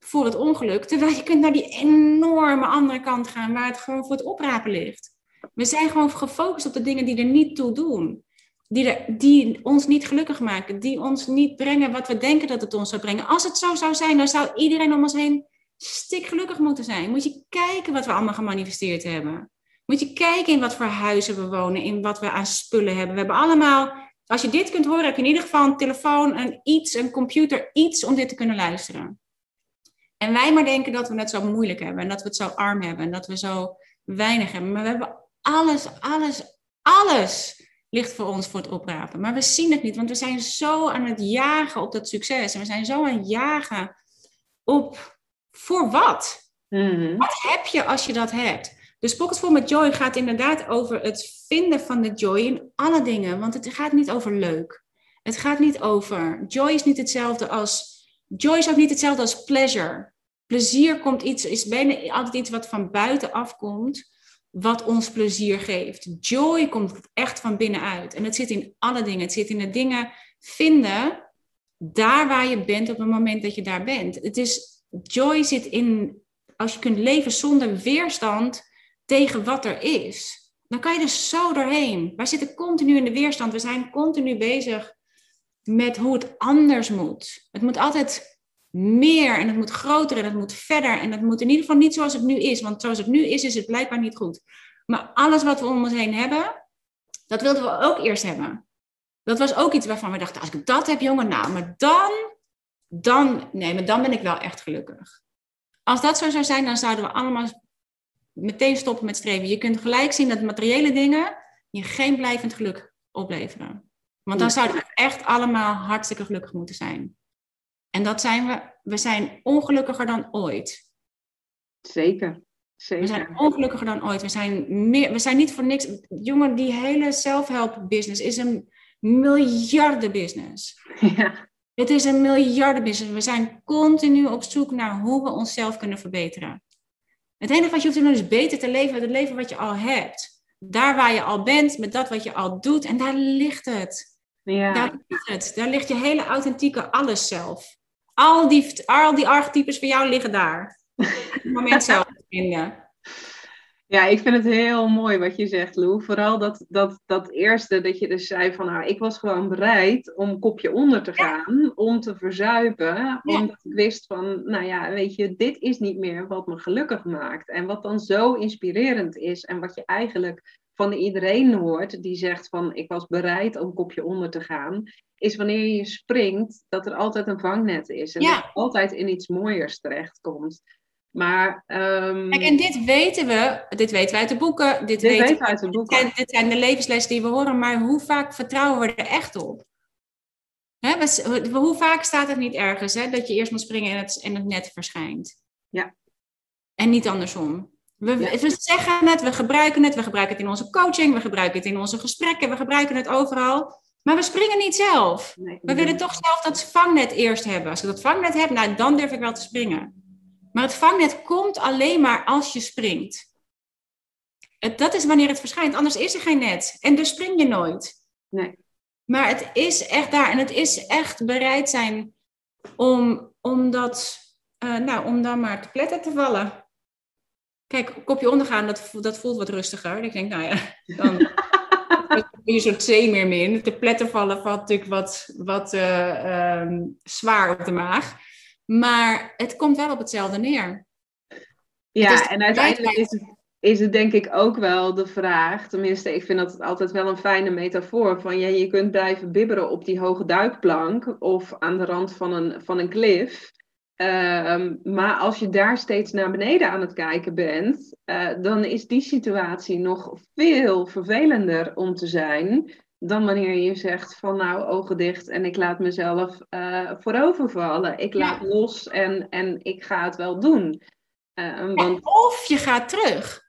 voor het ongeluk. Terwijl je kunt naar die enorme andere kant gaan waar het gewoon voor het oprapen ligt. We zijn gewoon gefocust op de dingen die er niet toe doen. Die, die ons niet gelukkig maken. Die ons niet brengen wat we denken dat het ons zou brengen. Als het zo zou zijn, dan zou iedereen om ons heen stik gelukkig moeten zijn. Moet je kijken wat we allemaal gemanifesteerd hebben. Moet je kijken in wat voor huizen we wonen. In wat we aan spullen hebben. We hebben allemaal... Als je dit kunt horen, heb je in ieder geval een telefoon, een iets, een computer, iets om dit te kunnen luisteren. En wij maar denken dat we het zo moeilijk hebben en dat we het zo arm hebben en dat we zo weinig hebben. Maar we hebben alles, alles, alles ligt voor ons voor het oprapen. Maar we zien het niet, want we zijn zo aan het jagen op dat succes. En we zijn zo aan het jagen op voor wat? Mhm. Wat heb je als je dat hebt? Dus Pockets Full met Joy gaat inderdaad over het vinden van de joy in alle dingen. Want het gaat niet over leuk. Het gaat niet over. Joy is niet hetzelfde als joy is ook niet hetzelfde als pleasure. Plezier komt iets, is bijna altijd iets wat van buiten afkomt, wat ons plezier geeft. Joy komt echt van binnenuit. En het zit in alle dingen. Het zit in de dingen vinden daar waar je bent op het moment dat je daar bent. Het is, joy zit in, als je kunt leven zonder weerstand tegen wat er is. Dan kan je er zo doorheen. Wij zitten continu in de weerstand. We zijn continu bezig met hoe het anders moet. Het moet altijd meer en het moet groter en het moet verder. En het moet in ieder geval niet zoals het nu is. Want zoals het nu is, is het blijkbaar niet goed. Maar alles wat we om ons heen hebben, dat wilden we ook eerst hebben. Dat was ook iets waarvan we dachten, als ik dat heb, jongen, nou, maar dan, dan, nee, maar dan ben ik wel echt gelukkig. Als dat zo zou zijn, dan zouden we allemaal meteen stoppen met streven. Je kunt gelijk zien dat materiële dingen je geen blijvend geluk opleveren. Want dan zouden we echt allemaal hartstikke gelukkig moeten zijn. En dat zijn we, we zijn ongelukkiger dan ooit. Zeker. Zeker. We zijn ongelukkiger dan ooit. We zijn, meer, we zijn niet voor niks. Jongen, die hele self-help business is een miljardenbusiness. Ja. Het is een miljardenbusiness. We zijn continu op zoek naar hoe we onszelf kunnen verbeteren. Het enige wat je hoeft te doen is beter te leven met het leven wat je al hebt. Daar waar je al bent, met dat wat je al doet. En daar ligt het. Ja. Daar ligt het. Daar ligt je hele authentieke alles zelf. Al die, al die archetypes van jou liggen daar. Op het moment zelf te vinden. Ja, ik vind het heel mooi wat je zegt, Lou. Vooral dat, dat, dat eerste dat je dus zei van, nou, ik was gewoon bereid om kopje onder te gaan, om te verzuipen, omdat ik wist van, nou ja, weet je, dit is niet meer wat me gelukkig maakt. En wat dan zo inspirerend is en wat je eigenlijk van iedereen hoort die zegt van, ik was bereid om kopje onder te gaan, is wanneer je springt, dat er altijd een vangnet is en Ja. dat je altijd in iets mooiers terechtkomt. Maar ehm, Kijk, en dit weten we, dit weten we uit de boeken, dit, dit weten weten we uit de boeken. En dit zijn de levenslessen die we horen, maar hoe vaak vertrouwen we er echt op? Hè, we- hoe vaak staat het niet ergens hè, dat je eerst moet springen en het, en het net verschijnt? Ja. En niet andersom. We, zeggen het, we gebruiken het, we gebruiken het in onze coaching, we gebruiken het in onze gesprekken, we gebruiken het overal. Maar we springen niet zelf. Nee, We willen toch zelf dat vangnet eerst hebben. Als ik dat vangnet heb, nou, dan durf ik wel te springen. Maar het vangnet komt alleen maar als je springt. Het, dat is wanneer het verschijnt, anders is er geen net. En dus spring je nooit. Nee. Maar het is echt daar. En het is echt bereid zijn om, om, dat, eh, nou, om dan maar te pletten te vallen. Kijk, kopje ondergaan, dat, voelt- dat voelt wat rustiger. Ik denk, nou ja, dan je soort zeemeermin. Te pletten vallen valt natuurlijk wat, wat eh, ehm, zwaar op de maag. Maar het komt wel op hetzelfde neer. Ja, Het en uiteindelijk is het, is het denk ik ook wel de vraag, tenminste, ik vind dat altijd wel een fijne metafoor, van ja, je kunt blijven bibberen op die hoge duikplank of aan de rand van een, van een klif. Ehm, maar als je daar steeds naar beneden aan het kijken bent, eh, dan is die situatie nog veel vervelender om te zijn dan wanneer je zegt van nou ogen dicht en ik laat mezelf eh voorovervallen. Ik laat los en, en ik ga het wel doen. Eh, want Of je gaat terug.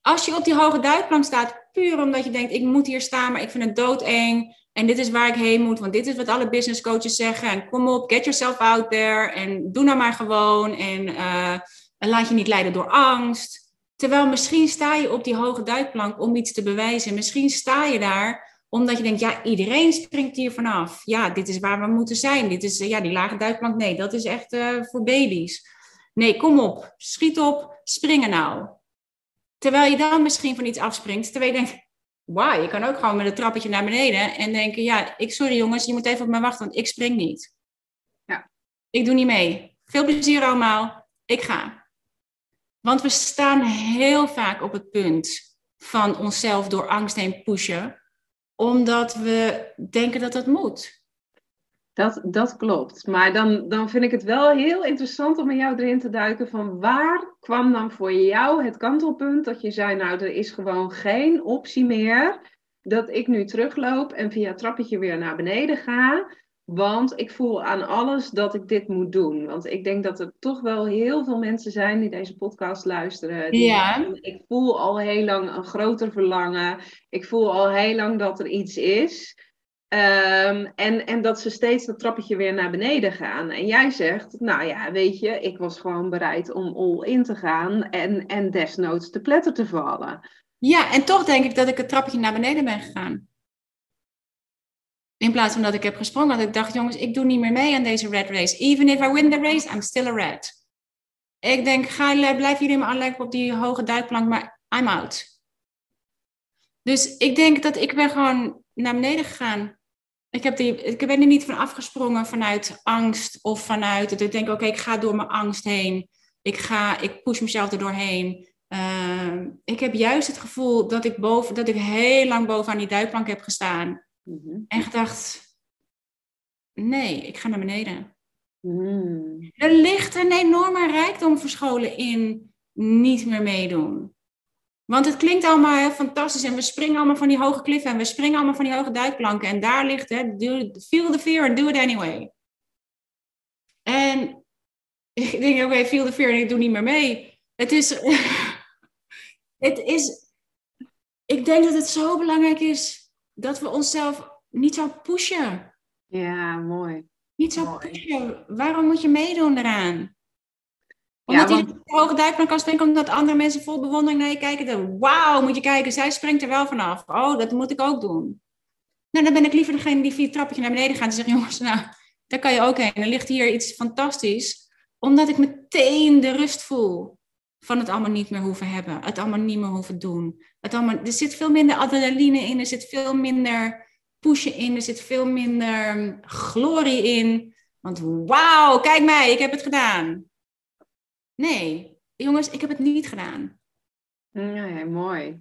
Als je op die hoge duikplank staat, puur omdat je denkt, ik moet hier staan, maar ik vind het doodeng. En dit is waar ik heen moet, want dit is wat alle business coaches zeggen. En kom op, get yourself out there. En doe nou maar gewoon. En, eh, en laat je niet leiden door angst. Terwijl misschien sta je op die hoge duikplank om iets te bewijzen. Misschien sta je daar omdat je denkt, ja, iedereen springt hier vanaf. Ja, dit is waar we moeten zijn. Dit is, eh, ja, die lage duikplank, nee, dat is echt eh, voor baby's. Nee, kom op, schiet op, springen nou. Terwijl je dan misschien van iets afspringt, terwijl je denkt, wauw, je kan ook gewoon met een trappetje naar beneden en denken, ja, ik, sorry jongens, je moet even op mij wachten, want ik spring niet. Ja. Ik doe niet mee. Veel plezier allemaal, ik ga. Want we staan heel vaak op het punt van onszelf door angst heen pushen, omdat we denken dat dat moet. Dat, dat klopt. Maar dan, dan vind ik het wel heel interessant om met jou erin te duiken van waar kwam dan voor jou het kantelpunt dat je zei, nou er is gewoon geen optie meer dat ik nu terugloop en via het trappetje weer naar beneden ga. Want ik voel aan alles dat ik dit moet doen. Want ik denk dat er toch wel heel veel mensen zijn die deze podcast luisteren. Die Ja. zeggen, Ik voel al heel lang een groter verlangen. Ik voel al heel lang dat er iets is. Ehm, en, en dat ze steeds dat trappetje weer naar beneden gaan. En jij zegt, nou ja, weet je, ik was gewoon bereid om all in te gaan en, en desnoods te pletter te vallen. Ja, en toch denk ik dat ik het trappetje naar beneden ben gegaan. In plaats van dat ik heb gesprongen, dat ik dacht, jongens, ik doe niet meer mee aan deze red race. Even if I win the race, I'm still a red. Ik denk, ga, blijf jullie maar aanleggen op die hoge duikplank, maar I'm out. Dus ik denk dat ik ben gewoon naar beneden gegaan. Ik, heb die, ik ben er niet van afgesprongen vanuit angst of vanuit dat ik denk, oké, ik ga door mijn angst heen. Ik, ga, ik push mezelf er doorheen. Uh, ik heb juist het gevoel dat ik, boven, dat ik heel lang bovenaan die duikplank heb gestaan. Mm En gedacht, nee, ik ga naar beneden. Mm. Er ligt een enorme rijkdom verscholen in niet meer meedoen. Want het klinkt allemaal heel fantastisch en we springen allemaal van die hoge kliffen en we springen allemaal van die hoge duikplanken. En daar ligt het, feel the fear and do it anyway. En ik denk, oké, okay, feel the fear en ik doe niet meer mee. Het is, het is, ik denk dat het zo belangrijk is dat we onszelf niet zo pushen. Ja, mooi. Niet zo pushen. Waarom moet je meedoen eraan? Omdat ja, want... hij de hoge duikplank kan springen, omdat andere mensen vol bewondering naar je kijken. Dan, wauw, moet je kijken, zij springt er wel vanaf. Oh, dat moet ik ook doen. Nou, dan ben ik liever degene die via het trappetje naar beneden gaat en zegt, jongens, nou, daar kan je ook heen. Er ligt hier iets fantastisch. Omdat ik meteen de rust voel van het allemaal niet meer hoeven hebben. Het allemaal niet meer hoeven doen. Het allemaal, er zit veel minder adrenaline in, er zit veel minder pushen in, er zit veel minder glorie in. Want wauw, kijk mij, ik heb het gedaan. Nee, jongens, ik heb het niet gedaan. Nee, mooi.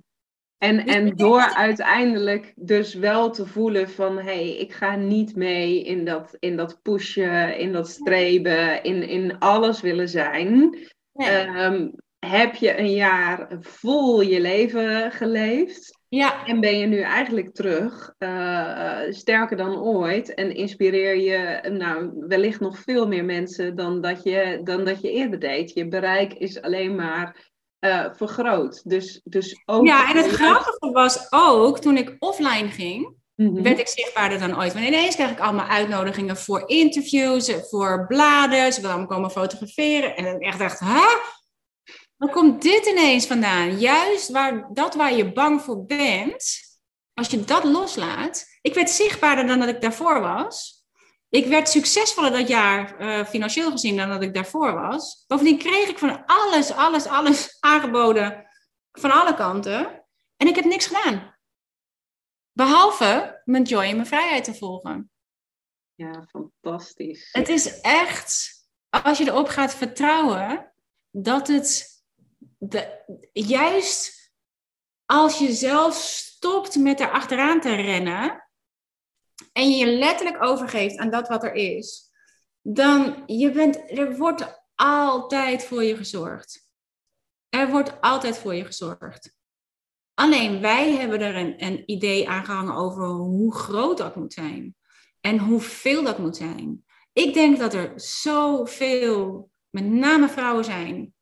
En, dus en door uiteindelijk dus wel te voelen van hé, hey, ik ga niet mee in dat, in dat pushen, in dat streven, in, in alles willen zijn. Ehm, heb je een jaar vol je leven geleefd? Ja. En ben je nu eigenlijk terug, uh, sterker dan ooit, en inspireer je nou, wellicht nog veel meer mensen dan dat je, dan dat je eerder deed. Je bereik is alleen maar uh, vergroot. Dus, dus ook ja, en het grappige was ook, toen ik offline ging, mhm. werd ik zichtbaarder dan ooit. Want ineens kreeg ik allemaal uitnodigingen voor interviews, voor bladen, ze wilden allemaal komen fotograferen. En ik echt dacht, hè? Waar komt dit ineens vandaan? Juist waar, dat waar je bang voor bent, als je dat loslaat. Ik werd zichtbaarder dan dat ik daarvoor was. Ik werd succesvoller dat jaar uh, financieel gezien dan dat ik daarvoor was. Bovendien kreeg ik van alles, alles, alles aangeboden van alle kanten. En ik heb niks gedaan. Behalve mijn joy en mijn vrijheid te volgen. Ja, fantastisch. Het is echt, als je erop gaat vertrouwen, dat het juist als je zelf stopt met er achteraan te rennen en je je letterlijk overgeeft aan dat wat er is, dan je bent, er wordt altijd voor je gezorgd. Er wordt altijd voor je gezorgd. Alleen wij hebben er een, een idee aan gehangen over hoe groot dat moet zijn en hoeveel dat moet zijn. Ik denk dat er zoveel, met name vrouwen zijn,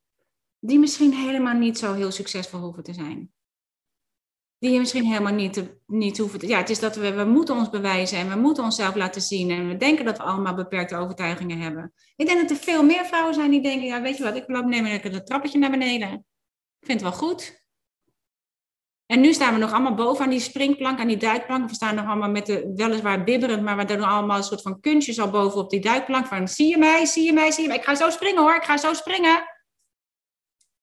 die misschien helemaal niet zo heel succesvol hoeven te zijn. Die misschien helemaal niet, niet hoeven te... Ja, het is dat we, we moeten ons bewijzen en we moeten onszelf laten zien. En we denken dat we allemaal beperkte overtuigingen hebben. Ik denk dat er veel meer vrouwen zijn die denken, ja, weet je wat, ik loop nemen lekker het trappetje naar beneden. Ik vind het wel goed. En nu staan we nog allemaal boven aan die springplank, aan die duikplank. We staan nog allemaal met de, weliswaar bibberend, maar we doen allemaal een soort van kunstjes al boven op die duikplank. Van, zie je mij, zie je mij, zie je mij. Ik ga zo springen hoor, ik ga zo springen.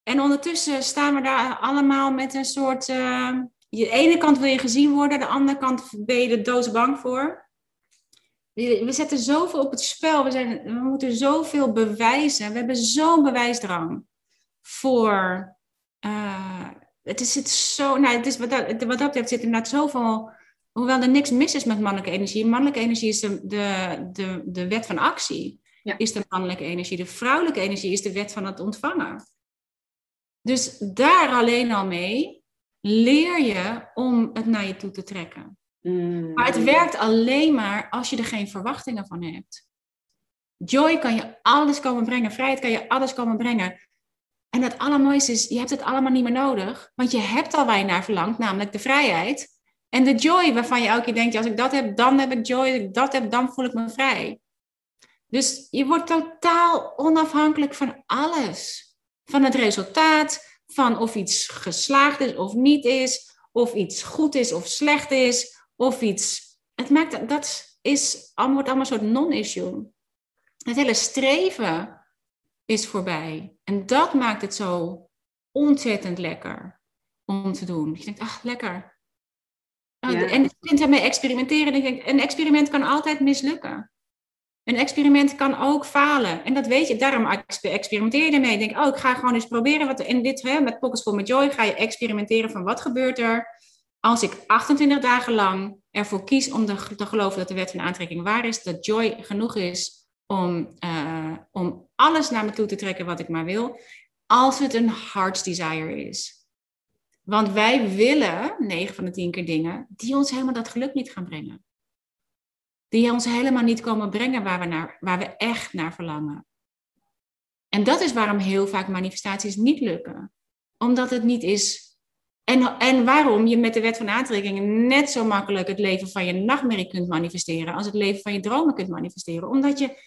En ondertussen staan we daar allemaal met een soort. Uh, de ene kant wil je gezien worden, de andere kant ben je er doodsbang voor. We zetten zoveel op het spel, we, zijn, we moeten zoveel bewijzen. We hebben zo'n bewijsdrang voor. Uh, het is het zo. Nou, het is, wat, dat, wat dat betreft zit inderdaad zoveel. Hoewel er niks mis is met mannelijke energie. Mannelijke energie is de, de, de, de wet van actie. Ja. Is de mannelijke energie. De vrouwelijke energie is de wet van het ontvangen. Dus daar alleen al mee leer je om het naar je toe te trekken. Mm. Maar het werkt alleen maar als je er geen verwachtingen van hebt. Joy kan je alles komen brengen, vrijheid kan je alles komen brengen. En het allermooiste is, je hebt het allemaal niet meer nodig, want je hebt al waar je naar verlangt, namelijk de vrijheid. En de joy waarvan je elke keer denkt, als ik dat heb, dan heb ik joy. Als ik dat heb, dan voel ik me vrij. Dus je wordt totaal onafhankelijk van alles. Van het resultaat, van of iets geslaagd is of niet is, of iets goed is of slecht is, of iets. Het maakt dat is, wordt allemaal een soort non-issue. Het hele streven is voorbij. En dat maakt het zo ontzettend lekker om te doen. Je denkt, ach, lekker. Oh, en je kunt daarmee experimenteren. En ik denk, een experiment kan altijd mislukken. Een experiment kan ook falen. En dat weet je. Daarom experimenteer je ermee. Denk, oh, ik ga gewoon eens proberen. Wat, in dit, hè, met Pockets Full met Joy ga je experimenteren van wat gebeurt er als ik 28 dagen lang ervoor kies om te, te geloven dat de wet van aantrekking waar is. Dat Joy genoeg is om, uh, om alles naar me toe te trekken wat ik maar wil. Als het een heart's desire is. Want wij willen 9 van de 10 keer dingen die ons helemaal dat geluk niet gaan brengen die ons helemaal niet komen brengen waar we, naar, waar we echt naar verlangen. En dat is waarom heel vaak manifestaties niet lukken. Omdat het niet is. En, en waarom je met de wet van aantrekking net zo makkelijk het leven van je nachtmerrie kunt manifesteren als het leven van je dromen kunt manifesteren. Omdat je,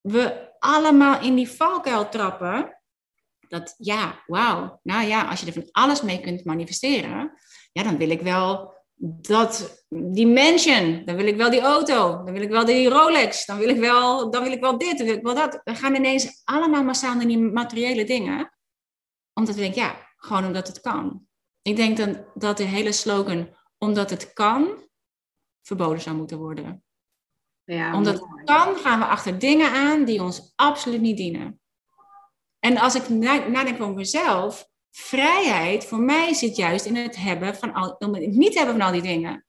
we allemaal in die valkuil trappen. Dat ja, wauw. Nou ja, als je er van alles mee kunt manifesteren, ja, dan wil ik wel dat, die mansion, dan wil ik wel die auto, dan wil ik wel die Rolex, dan wil ik wel, dan wil ik wel dit, dan wil ik wel dat. We gaan ineens allemaal massaal naar die materiële dingen, omdat we denken, ja, gewoon omdat het kan. Ik denk dan dat de hele slogan, omdat het kan, verboden zou moeten worden. Ja, omdat het kan, gaan we achter dingen aan die ons absoluut niet dienen. En als ik nadenk over mezelf, vrijheid voor mij zit juist in het hebben van al, het niet hebben van al die dingen.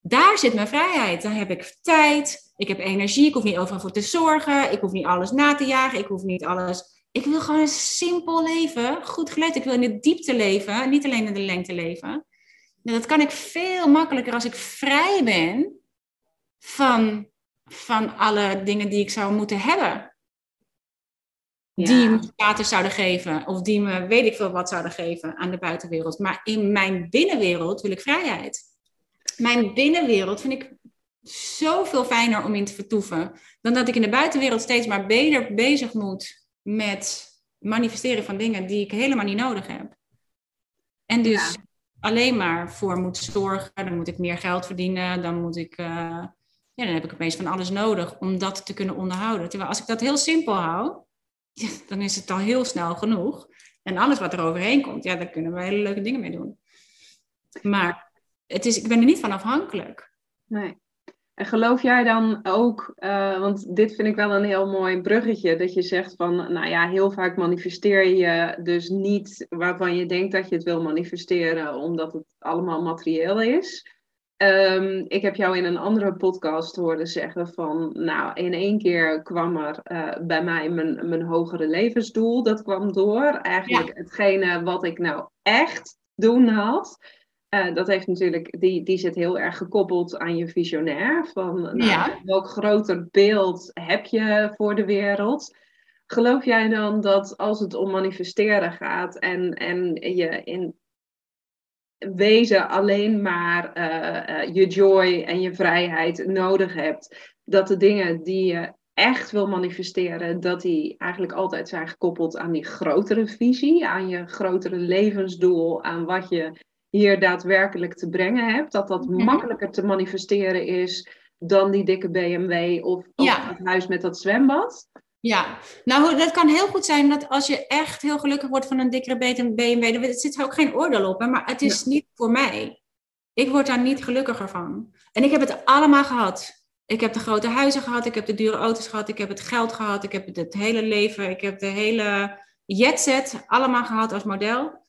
Daar zit mijn vrijheid. Dan heb ik tijd, ik heb energie, ik hoef niet overal voor te zorgen, ik hoef niet alles na te jagen, ik hoef niet alles. Ik wil gewoon een simpel leven, goed geleid. Ik wil in de diepte leven, niet alleen in de lengte leven. dat kan ik veel makkelijker als ik vrij ben van, van alle dingen die ik zou moeten hebben die me status zouden geven of die me weet ik veel wat zouden geven aan de buitenwereld. Maar in mijn binnenwereld wil ik vrijheid. Mijn binnenwereld vind ik zoveel fijner om in te vertoeven dan dat ik in de buitenwereld steeds maar beter bezig moet met manifesteren van dingen die ik helemaal niet nodig heb. En dus alleen maar voor moet zorgen, dan moet ik meer geld verdienen, dan moet ik. Uh, ja, dan heb ik opeens van alles nodig om dat te kunnen onderhouden. Terwijl als ik dat heel simpel hou, ja, dan is het al heel snel genoeg. En alles wat er overheen komt, ja, daar kunnen we hele leuke dingen mee doen. Maar het is, ik ben er niet van afhankelijk. Nee. En geloof jij dan ook, uh, want dit vind ik wel een heel mooi bruggetje, dat je zegt van, nou ja, heel vaak manifesteer je dus niet waarvan je denkt dat je het wil manifesteren, omdat het allemaal materieel is. Um, ik heb jou in een andere podcast horen zeggen van, nou, in één keer kwam er uh, bij mij mijn, mijn hogere levensdoel, dat kwam door. Eigenlijk ja. hetgene wat ik nou echt doen had. Uh, dat heeft natuurlijk, die, die zit heel erg gekoppeld aan je visionair. Van nou, ja. welk groter beeld heb je voor de wereld? Geloof jij dan dat als het om manifesteren gaat en, en je in wezen alleen maar uh, uh, je joy en je vrijheid nodig hebt. Dat de dingen die je echt wil manifesteren, dat die eigenlijk altijd zijn gekoppeld aan die grotere visie, aan je grotere levensdoel, aan wat je hier daadwerkelijk te brengen hebt. Dat dat mhm. makkelijker te manifesteren is dan die dikke BMW of, of het huis met dat zwembad. Ja, nou dat kan heel goed zijn dat als je echt heel gelukkig wordt van een dikkere BMW, er zit ook geen oordeel op, hè, maar het is niet voor mij. Ik word daar niet gelukkiger van. En ik heb het allemaal gehad. Ik heb de grote huizen gehad, ik heb de dure auto's gehad, ik heb het geld gehad, ik heb het hele leven, ik heb de hele jetset allemaal gehad als model.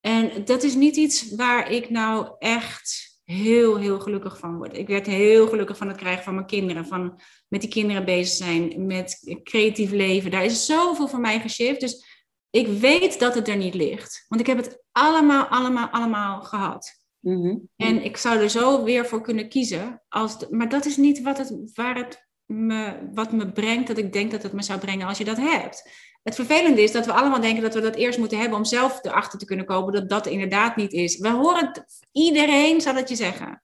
En dat is niet iets waar ik nou echt heel, heel gelukkig van word. Ik werd heel gelukkig van het krijgen van mijn kinderen, van met die kinderen bezig zijn, met creatief leven. Daar is zoveel voor mij geshift. Dus ik weet dat het er niet ligt. Want ik heb het allemaal, allemaal, allemaal gehad. Mhm. En ik zou er zo weer voor kunnen kiezen. Als maar dat is niet wat het, waar het me, wat me brengt, dat ik denk dat het me zou brengen als je dat hebt. Het vervelende is dat we allemaal denken dat we dat eerst moeten hebben om zelf erachter te kunnen komen dat dat inderdaad niet is. We horen het, iedereen zal het je zeggen.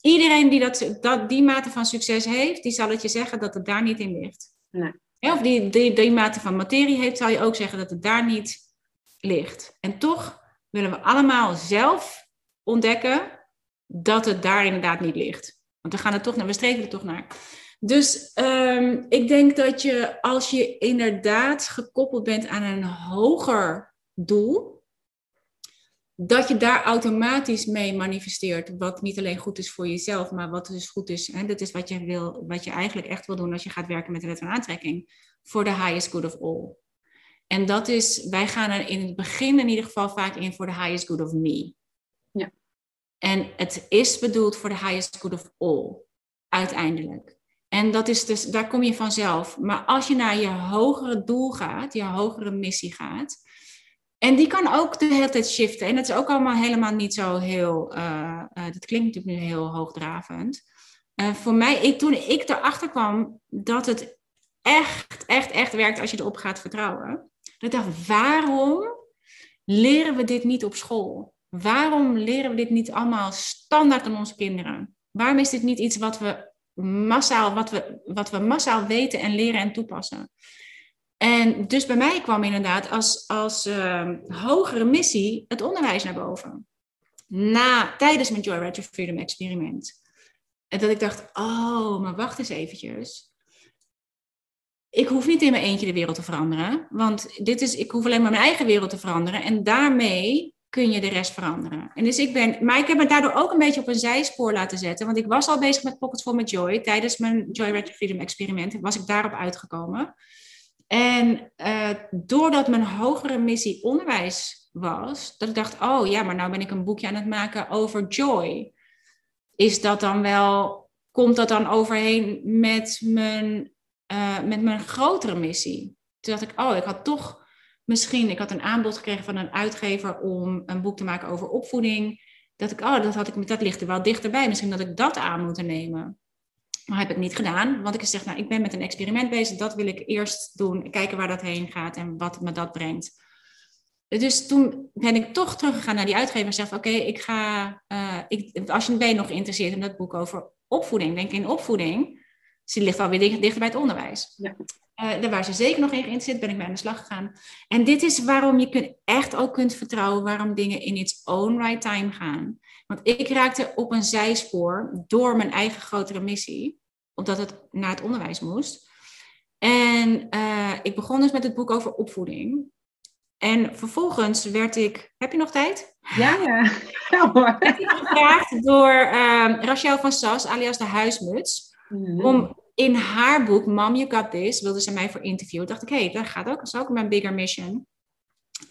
Iedereen die dat, dat, die mate van succes heeft, die zal het je zeggen dat het daar niet in ligt. Nee. Of die, die, die mate van materie heeft, zal je ook zeggen dat het daar niet ligt. En toch willen we allemaal zelf ontdekken dat het daar inderdaad niet ligt. Want we gaan er toch naar, we streven er toch naar. Dus um, ik denk dat je als je inderdaad gekoppeld bent aan een hoger doel, dat je daar automatisch mee manifesteert. Wat niet alleen goed is voor jezelf, maar wat dus goed is. Hè, dat is wat je, wil, wat je eigenlijk echt wil doen als je gaat werken met de wet van aantrekking. Voor the highest good of all. En dat is, wij gaan er in het begin in ieder geval vaak in voor the highest good of me. Ja. En het is bedoeld voor the highest good of all, uiteindelijk. En dat is dus, daar kom je vanzelf. Maar als je naar je hogere doel gaat, je hogere missie gaat, en die kan ook de hele tijd shiften. En dat is ook allemaal helemaal niet zo heel, uh, uh, dat klinkt natuurlijk nu heel hoogdravend. Uh, voor mij, ik, toen ik erachter kwam dat het echt, echt, echt werkt als je erop gaat vertrouwen. Dat ik dacht, waarom leren we dit niet op school? Waarom leren we dit niet allemaal standaard aan onze kinderen? Waarom is dit niet iets wat we massaal, wat we, wat we massaal weten en leren en toepassen? En dus bij mij kwam inderdaad als, als uh, hogere missie het onderwijs naar boven. Na, tijdens mijn Joyride to Freedom experiment. En dat ik dacht, oh, maar wacht eens eventjes. Ik hoef niet in mijn eentje de wereld te veranderen. Want dit is, ik hoef alleen maar mijn eigen wereld te veranderen. En daarmee kun je de rest veranderen. En dus ik ben, maar ik heb me daardoor ook een beetje op een zijspoor laten zetten. Want ik was al bezig met Pockets for My Joy. Tijdens mijn Joyride to Freedom experiment was ik daarop uitgekomen. En uh, doordat mijn hogere missie onderwijs was, dat ik dacht, oh ja, maar nou ben ik een boekje aan het maken over joy. Is dat dan wel, komt dat dan overheen met mijn, uh, met mijn grotere missie? Toen dacht ik, oh, ik had toch misschien, ik had een aanbod gekregen van een uitgever om een boek te maken over opvoeding. Dat ik, oh, dat, had ik, dat ligt er wel dichterbij. Misschien dat ik dat aan moet nemen. Maar heb ik niet gedaan, want ik zeg, nou, ik ben met een experiment bezig, dat wil ik eerst doen, kijken waar dat heen gaat en wat me dat brengt. Dus toen ben ik toch teruggegaan naar die uitgever en zeg, oké, ik ga, uh, ik, als je ben nog geïnteresseerd in dat boek over opvoeding, denk in opvoeding, dus die ligt alweer dicht, dichter bij het onderwijs. Ja. Uh, daar waren ze zeker nog in geïnteresseerd, ben ik mee aan de slag gegaan. En dit is waarom je kunt, echt ook kunt vertrouwen waarom dingen in its own right time gaan. Want ik raakte op een zijspoor door mijn eigen grotere missie, omdat het naar het onderwijs moest. En uh, ik begon dus met het boek over opvoeding. En vervolgens werd ik. Heb je nog tijd? Ja, ja. ja hoor. Werd ik gevraagd door uh, Rachel van Sas, alias de Huismuts, mm-hmm. om in haar boek Mom, You Got This, wilde ze mij voor interviewen. Dacht ik, hé, hey, dat gaat ook, dat is ook mijn bigger mission.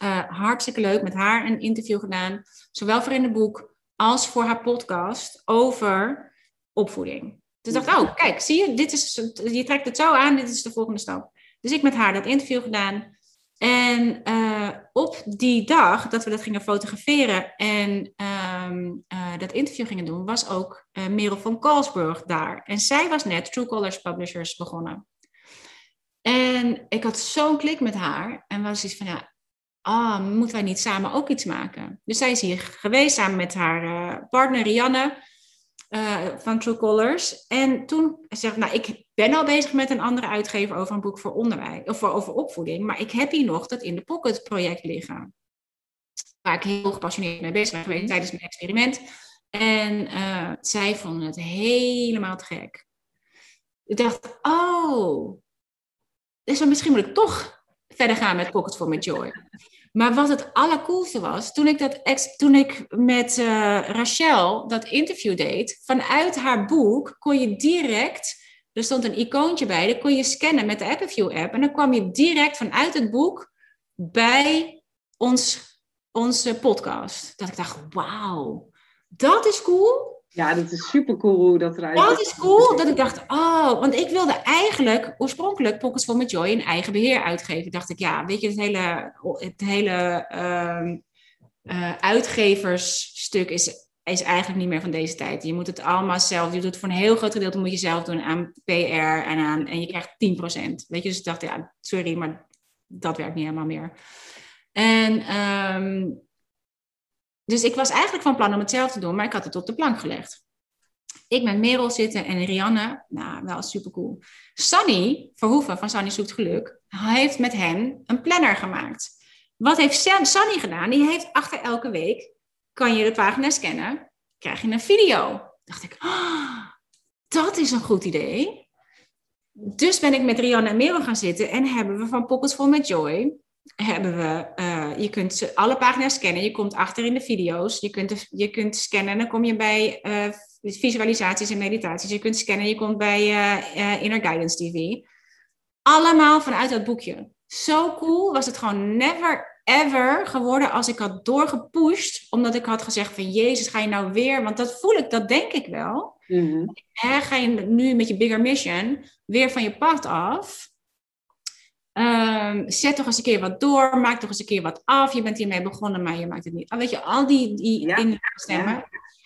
Uh, hartstikke leuk, met haar een interview gedaan. Zowel voor in het boek als voor haar podcast over opvoeding. Dus dacht oh, kijk, zie je, dit is, je trekt het zo aan, dit is de volgende stap. Dus ik met haar dat interview gedaan. En uh, op die dag dat we dat gingen fotograferen en um, uh, dat interview gingen doen, was ook uh, Merel van Kalsburg daar. En zij was net True Colors Publishers begonnen. En ik had zo'n klik met haar en was iets van, ja, ah, moeten wij niet samen ook iets maken? Dus zij is hier geweest samen met haar partner Rianne van True Colors. En toen zei ik, nou, ik ben al bezig met een andere uitgever over een boek voor onderwijs of voor, over opvoeding, maar ik heb hier nog dat in de pocket project liggen. Waar ik heel gepassioneerd mee bezig ben geweest tijdens mijn experiment. En uh, zij vonden het helemaal te gek. Ik dacht, oh, dus misschien moet ik toch verder gaan met Pocket for My Joy. Maar wat het allercoolste was, toen ik, dat toen ik met uh, Rachel dat interview deed, vanuit haar boek kon je direct er stond een icoontje bij, dat kon je scannen met de Appleview app. En dan kwam je direct vanuit het boek bij ons, onze podcast. Dat ik dacht, wauw, dat is cool. Ja, dat is super cool hoe dat eruit Dat is cool, dat ik dacht, oh, want ik wilde eigenlijk oorspronkelijk Pockets for My Joy in eigen beheer uitgeven. Dacht ik, ja, weet je, het hele, het hele uh, uh, uitgeversstuk is is eigenlijk niet meer van deze tijd. Je moet het allemaal zelf, je doet voor een heel groot gedeelte moet je zelf doen aan PR en aan, en je krijgt 10%. Weet je, dus ik dacht, ja, sorry, maar dat werkt niet helemaal meer. En ehm, dus ik was eigenlijk van plan om het zelf te doen, maar ik had het op de plank gelegd. Ik met Merel zitten en Rianne, nou wel super cool. Sunny Verhoeven van Sunny Zoekt Geluk heeft met hen een planner gemaakt. Wat heeft Sunny gedaan? Die heeft achter elke week, kan je de pagina scannen, krijg je een video. Dacht ik, oh, dat is een goed idee. Dus ben ik met Rianne en Merel gaan zitten en hebben we van Pockets Full met Joy hebben we, uh, je kunt alle pagina's scannen. Je komt achter in de video's. Je kunt, je kunt scannen en dan kom je bij uh, visualisaties en meditaties. Je kunt scannen je komt bij uh, Inner Guidance TV. Allemaal vanuit dat boekje. Zo cool was het gewoon never ever geworden als ik had doorgepusht. Omdat ik had gezegd van Jezus, ga je nou weer... Want dat voel ik, dat denk ik wel. Mm Ga je nu met je bigger mission weer van je pad af... Um, zet toch eens een keer wat door, maak toch eens een keer wat af. Je bent hiermee begonnen, maar je maakt het niet. Weet je, al die, die ja. stemmen,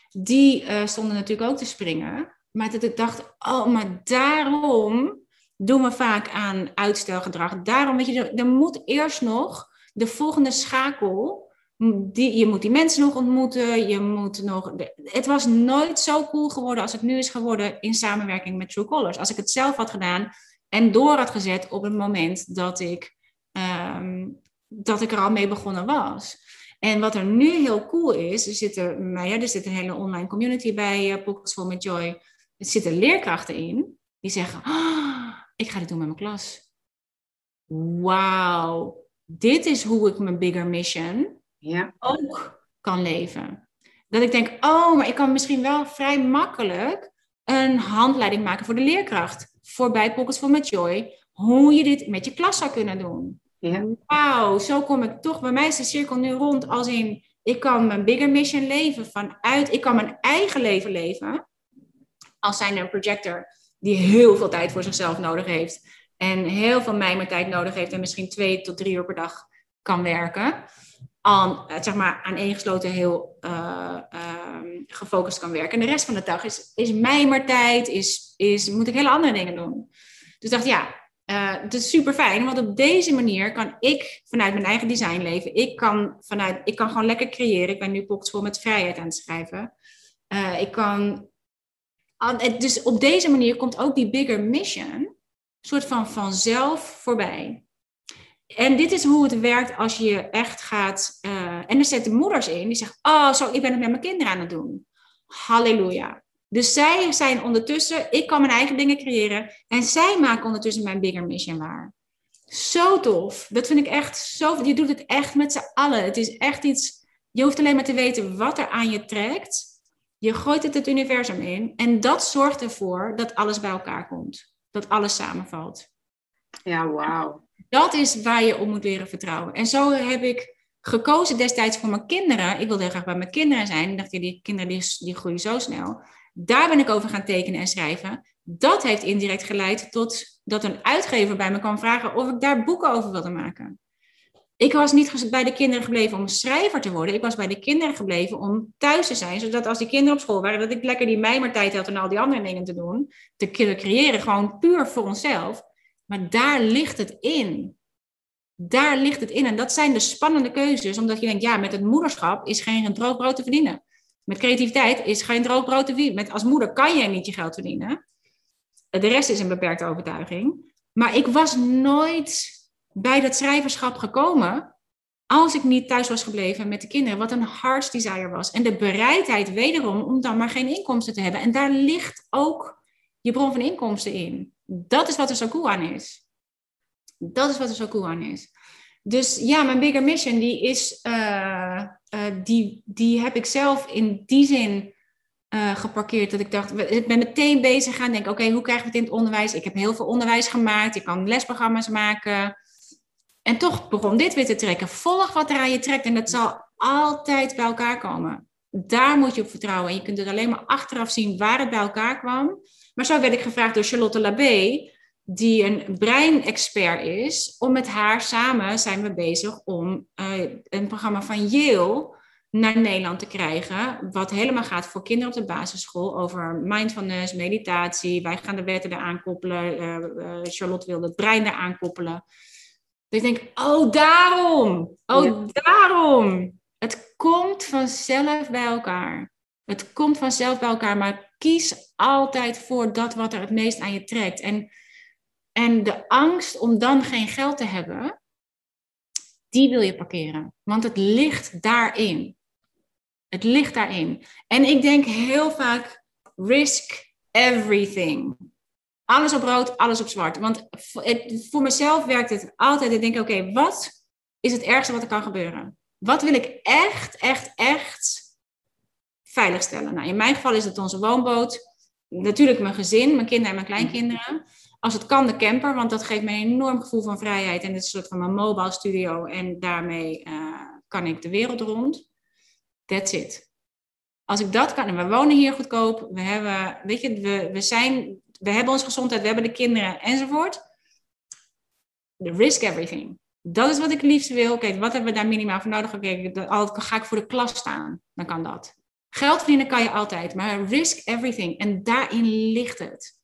die uh, stonden natuurlijk ook te springen. Maar dat ik dacht, oh, maar daarom doen we vaak aan uitstelgedrag. Daarom, weet je, er moet eerst nog de volgende schakel. Die, je moet die mensen nog ontmoeten. Je moet nog. Het was nooit zo cool geworden als het nu is geworden in samenwerking met True Colors. Als ik het zelf had gedaan, en door had gezet op het moment dat ik, ehm, dat ik er al mee begonnen was. En wat er nu heel cool is, er zit, er, nou ja, er zit een hele online community bij uh, Pockets Full met Joy. Er zitten leerkrachten in die zeggen, oh, ik ga dit doen met mijn klas. Wauw, dit is hoe ik mijn bigger mission ja. ook kan leven. Dat ik denk, oh, maar ik kan misschien wel vrij makkelijk een handleiding maken voor de leerkracht voorbij Pockets for Met Joy, hoe je dit met je klas zou kunnen doen. Ja. Wauw, zo kom ik toch, bij mij is de cirkel nu rond als in, ik kan mijn bigger mission leven vanuit, ik kan mijn eigen leven leven, als zijn een projector die heel veel tijd voor zichzelf nodig heeft en heel veel tijd nodig heeft en misschien twee tot drie uur per dag kan werken aan, eh, zeg maar, aan gesloten heel uh, gefocust kan werken. En de rest van de dag is, is mijmertijd, is, is, moet ik hele andere dingen doen. Dus dacht, ja, uh, het is super fijn, want op deze manier kan ik vanuit mijn eigen design leven. Ik kan, vanuit, ik kan gewoon lekker creëren. Ik ben nu Pocketschool met vrijheid aan het schrijven. Uh, ik kan, dus op deze manier komt ook die bigger mission soort van vanzelf voorbij. En dit is hoe het werkt als je echt gaat. Uh, en er zitten moeders in die zeggen: Oh, zo, ik ben het met mijn kinderen aan het doen. Halleluja. Dus zij zijn ondertussen, ik kan mijn eigen dingen creëren. En zij maken ondertussen mijn bigger mission waar. Zo tof. Dat vind ik echt zo. Je doet het echt met z'n allen. Het is echt iets. Je hoeft alleen maar te weten wat er aan je trekt. Je gooit het het universum in. En dat zorgt ervoor dat alles bij elkaar komt. Dat alles samenvalt. Ja, wauw. Dat is waar je op moet leren vertrouwen. En zo heb ik gekozen destijds voor mijn kinderen. Ik wilde graag bij mijn kinderen zijn. Ik dacht, die kinderen die, die groeien zo snel. Daar ben ik over gaan tekenen en schrijven. Dat heeft indirect geleid tot dat een uitgever bij me kwam vragen of ik daar boeken over wilde maken. Ik was niet bij de kinderen gebleven om schrijver te worden. Ik was bij de kinderen gebleven om thuis te zijn. Zodat als die kinderen op school waren, dat ik lekker die mijmertijd had en al die andere dingen te doen. Te creëren, gewoon puur voor onszelf. Maar daar ligt het in. Daar ligt het in. En dat zijn de spannende keuzes, omdat je denkt, ja, met het moederschap is geen droog brood te verdienen. Met creativiteit is geen droog brood te verdienen. Met, als moeder kan je niet je geld verdienen. De rest is een beperkte overtuiging. Maar ik was nooit bij dat schrijverschap gekomen als ik niet thuis was gebleven met de kinderen, wat een heart's desire was. En de bereidheid wederom om dan maar geen inkomsten te hebben. En daar ligt ook je bron van inkomsten in. Dat is wat er zo cool aan is. Dat is wat er zo cool aan is. Dus ja, mijn bigger mission, die is, uh, uh, die, die heb ik zelf in die zin uh, geparkeerd. Dat ik dacht, ik ben meteen bezig gaan denken, oké, hoe krijgen we het in het onderwijs? Ik heb heel veel onderwijs gemaakt, ik kan lesprogramma's maken. En toch begon dit weer te trekken. Volg wat er aan je trekt en dat zal altijd bij elkaar komen. Daar moet je op vertrouwen. En je kunt het alleen maar achteraf zien waar het bij elkaar kwam. Maar zo werd ik gevraagd door Charlotte Labé, die een breinexpert is. Om met haar samen zijn we bezig om uh, een programma van Yale naar Nederland te krijgen. Wat helemaal gaat voor kinderen op de basisschool over mindfulness, meditatie. Wij gaan de wetten eraan koppelen. Uh, uh, Charlotte wilde het brein eraan koppelen. Dat ik denk, oh daarom, oh daarom. Het komt vanzelf bij elkaar. Het komt vanzelf bij elkaar, maar kies altijd voor dat wat er het meest aan je trekt. En, en de angst om dan geen geld te hebben, die wil je parkeren. Want het ligt daarin. Het ligt daarin. En ik denk heel vaak, risk everything. Alles op rood, alles op zwart. Want voor mezelf werkt het altijd. Ik denk, oké, wat is het ergste wat er kan gebeuren? Wat wil ik echt, echt, echt veiligstellen? Nou, in mijn geval is het onze woonboot. Natuurlijk mijn gezin, mijn kinderen en mijn kleinkinderen. Als het kan de camper, want dat geeft me een enorm gevoel van vrijheid. En het is een soort van mijn mobile studio. En daarmee uh, kan ik de wereld rond. That's it. Als ik dat kan, en we wonen hier goedkoop, we hebben, weet je, we, we zijn, we hebben onze gezondheid, we hebben de kinderen enzovoort. Risk everything. Dat is wat ik het liefst wil. Kijk, wat hebben we daar minimaal voor nodig? Oké, okay, ga ik voor de klas staan, dan kan dat. Geld verdienen kan je altijd, maar risk everything. En daarin ligt het.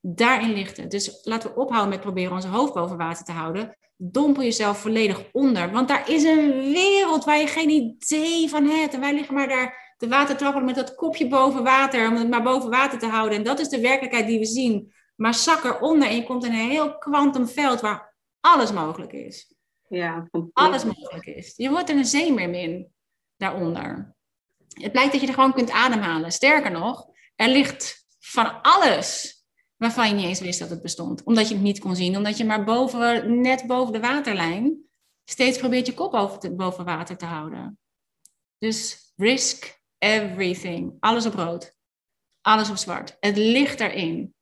Daarin ligt het. Dus laten we ophouden met proberen onze hoofd boven water te houden. Dompel jezelf volledig onder. Want daar is een wereld waar je geen idee van hebt. En wij liggen maar daar te water trappelen met dat kopje boven water. Om het maar boven water te houden. En dat is de werkelijkheid die we zien. Maar zak eronder en je komt in een heel kwantumveld waar alles mogelijk is. Ja, alles mogelijk is. Je wordt er een zeemermin daaronder. Het blijkt dat je er gewoon kunt ademhalen. Sterker nog, er ligt van alles waarvan je niet eens wist dat het bestond. Omdat je het niet kon zien, omdat je maar boven, net boven de waterlijn steeds probeert je kop boven, boven water te houden. Dus risk everything. Alles op rood. Alles op zwart. Het ligt daarin.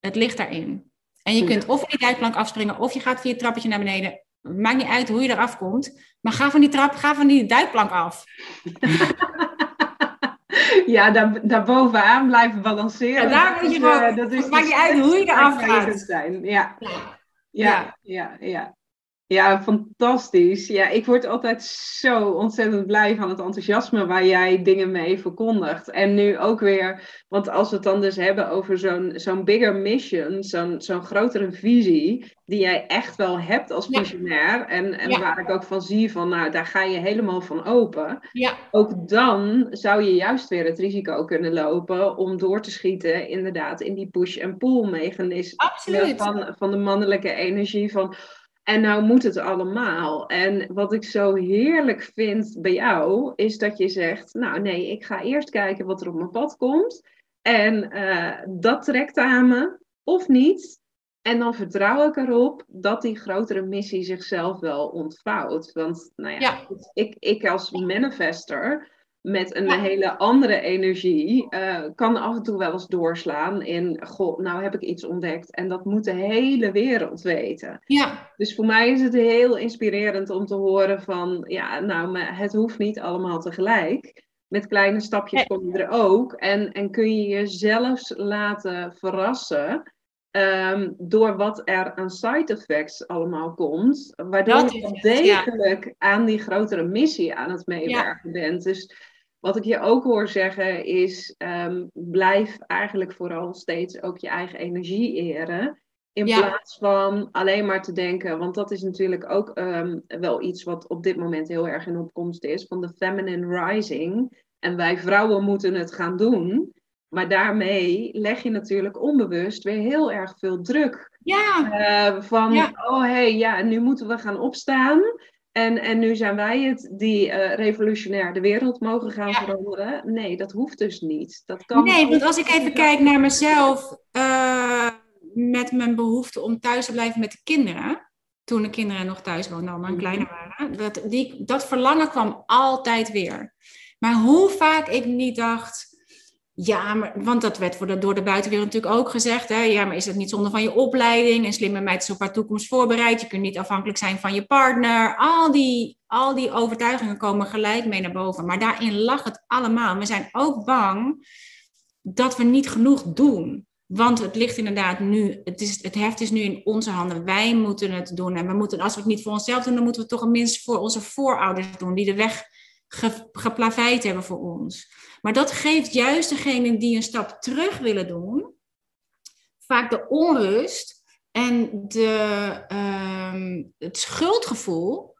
Het ligt daarin. En je kunt of van die duikplank afspringen, of je gaat via het trappetje naar beneden. Maakt niet uit hoe je eraf komt. Maar ga van die trap, ga van die duikplank af. ja, daar, daar bovenaan blijven balanceren. Ja, daar moet je gewoon. dat is maakt niet uit hoe je eraf gaat. Zijn. Ja. Ja, ja, ja. Ja, fantastisch. Ja, ik word altijd zo ontzettend blij van het enthousiasme waar jij dingen mee verkondigt. En nu ook weer, want als we het dan dus hebben over zo'n zo'n bigger mission, zo'n zo'n grotere visie, die jij echt wel hebt als visionair. En, en waar ik ook van zie van, nou, daar ga je helemaal van open. Ja. Ook dan zou je juist weer het risico kunnen lopen om door te schieten, inderdaad, in die push-and-pull mechanisme van, van de mannelijke energie van en nou moet het allemaal. En wat ik zo heerlijk vind bij jou, is dat je zegt, nou nee, ik ga eerst kijken wat er op mijn pad komt. En uh, dat trekt aan me, of niet. En dan vertrouw ik erop dat die grotere missie zichzelf wel ontvouwt. Want nou ja, ja. Ik, ik als manifester met een hele andere energie uh, kan af en toe wel eens doorslaan in, god, nou heb ik iets ontdekt en dat moet de hele wereld weten. Ja. Dus voor mij is het heel inspirerend om te horen van, ja, nou, het hoeft niet allemaal tegelijk. Met kleine stapjes kom je er ook en, en kun je jezelf laten verrassen. Um, door wat er aan side effects allemaal komt, waardoor je degelijk aan die grotere missie aan het meewerken bent. Dus wat ik je ook hoor zeggen is, um, blijf eigenlijk vooral steeds ook je eigen energie eren. In plaats van alleen maar te denken, want dat is natuurlijk ook um, wel iets wat op dit moment heel erg in opkomst is, van de feminine rising. En wij vrouwen moeten het gaan doen. Maar daarmee leg je natuurlijk onbewust weer heel erg veel druk. Ja. Uh, van, ja. oh hé, hey, ja, nu moeten we gaan opstaan. En, en nu zijn wij het die uh, revolutionair de wereld mogen gaan veranderen. Nee, dat hoeft dus niet. Dat kan nee, want als ik even kijk naar mezelf, uh, met mijn behoefte om thuis te blijven met de kinderen. Toen de kinderen nog thuis woonden, maar mhm. kleiner waren. Dat, die, dat verlangen kwam altijd weer. Maar hoe vaak ik niet dacht, ja, maar, want dat werd voor door de buitenwereld natuurlijk ook gezegd. Hè? Ja, maar is het niet zonde van je opleiding? En slimme meid is op haar toekomst voorbereid. Je kunt niet afhankelijk zijn van je partner. Al die, al die overtuigingen komen gelijk mee naar boven. Maar daarin lag het allemaal. We zijn ook bang dat we niet genoeg doen. Want het ligt inderdaad nu, het, is, het heft is nu in onze handen. Wij moeten het doen. En we moeten, als we het niet voor onszelf doen, dan moeten we het toch minst voor onze voorouders doen. Die de weg ge, geplaveid hebben voor ons. Maar dat geeft juist degenen die een stap terug willen doen, vaak de onrust en de, ehm, het schuldgevoel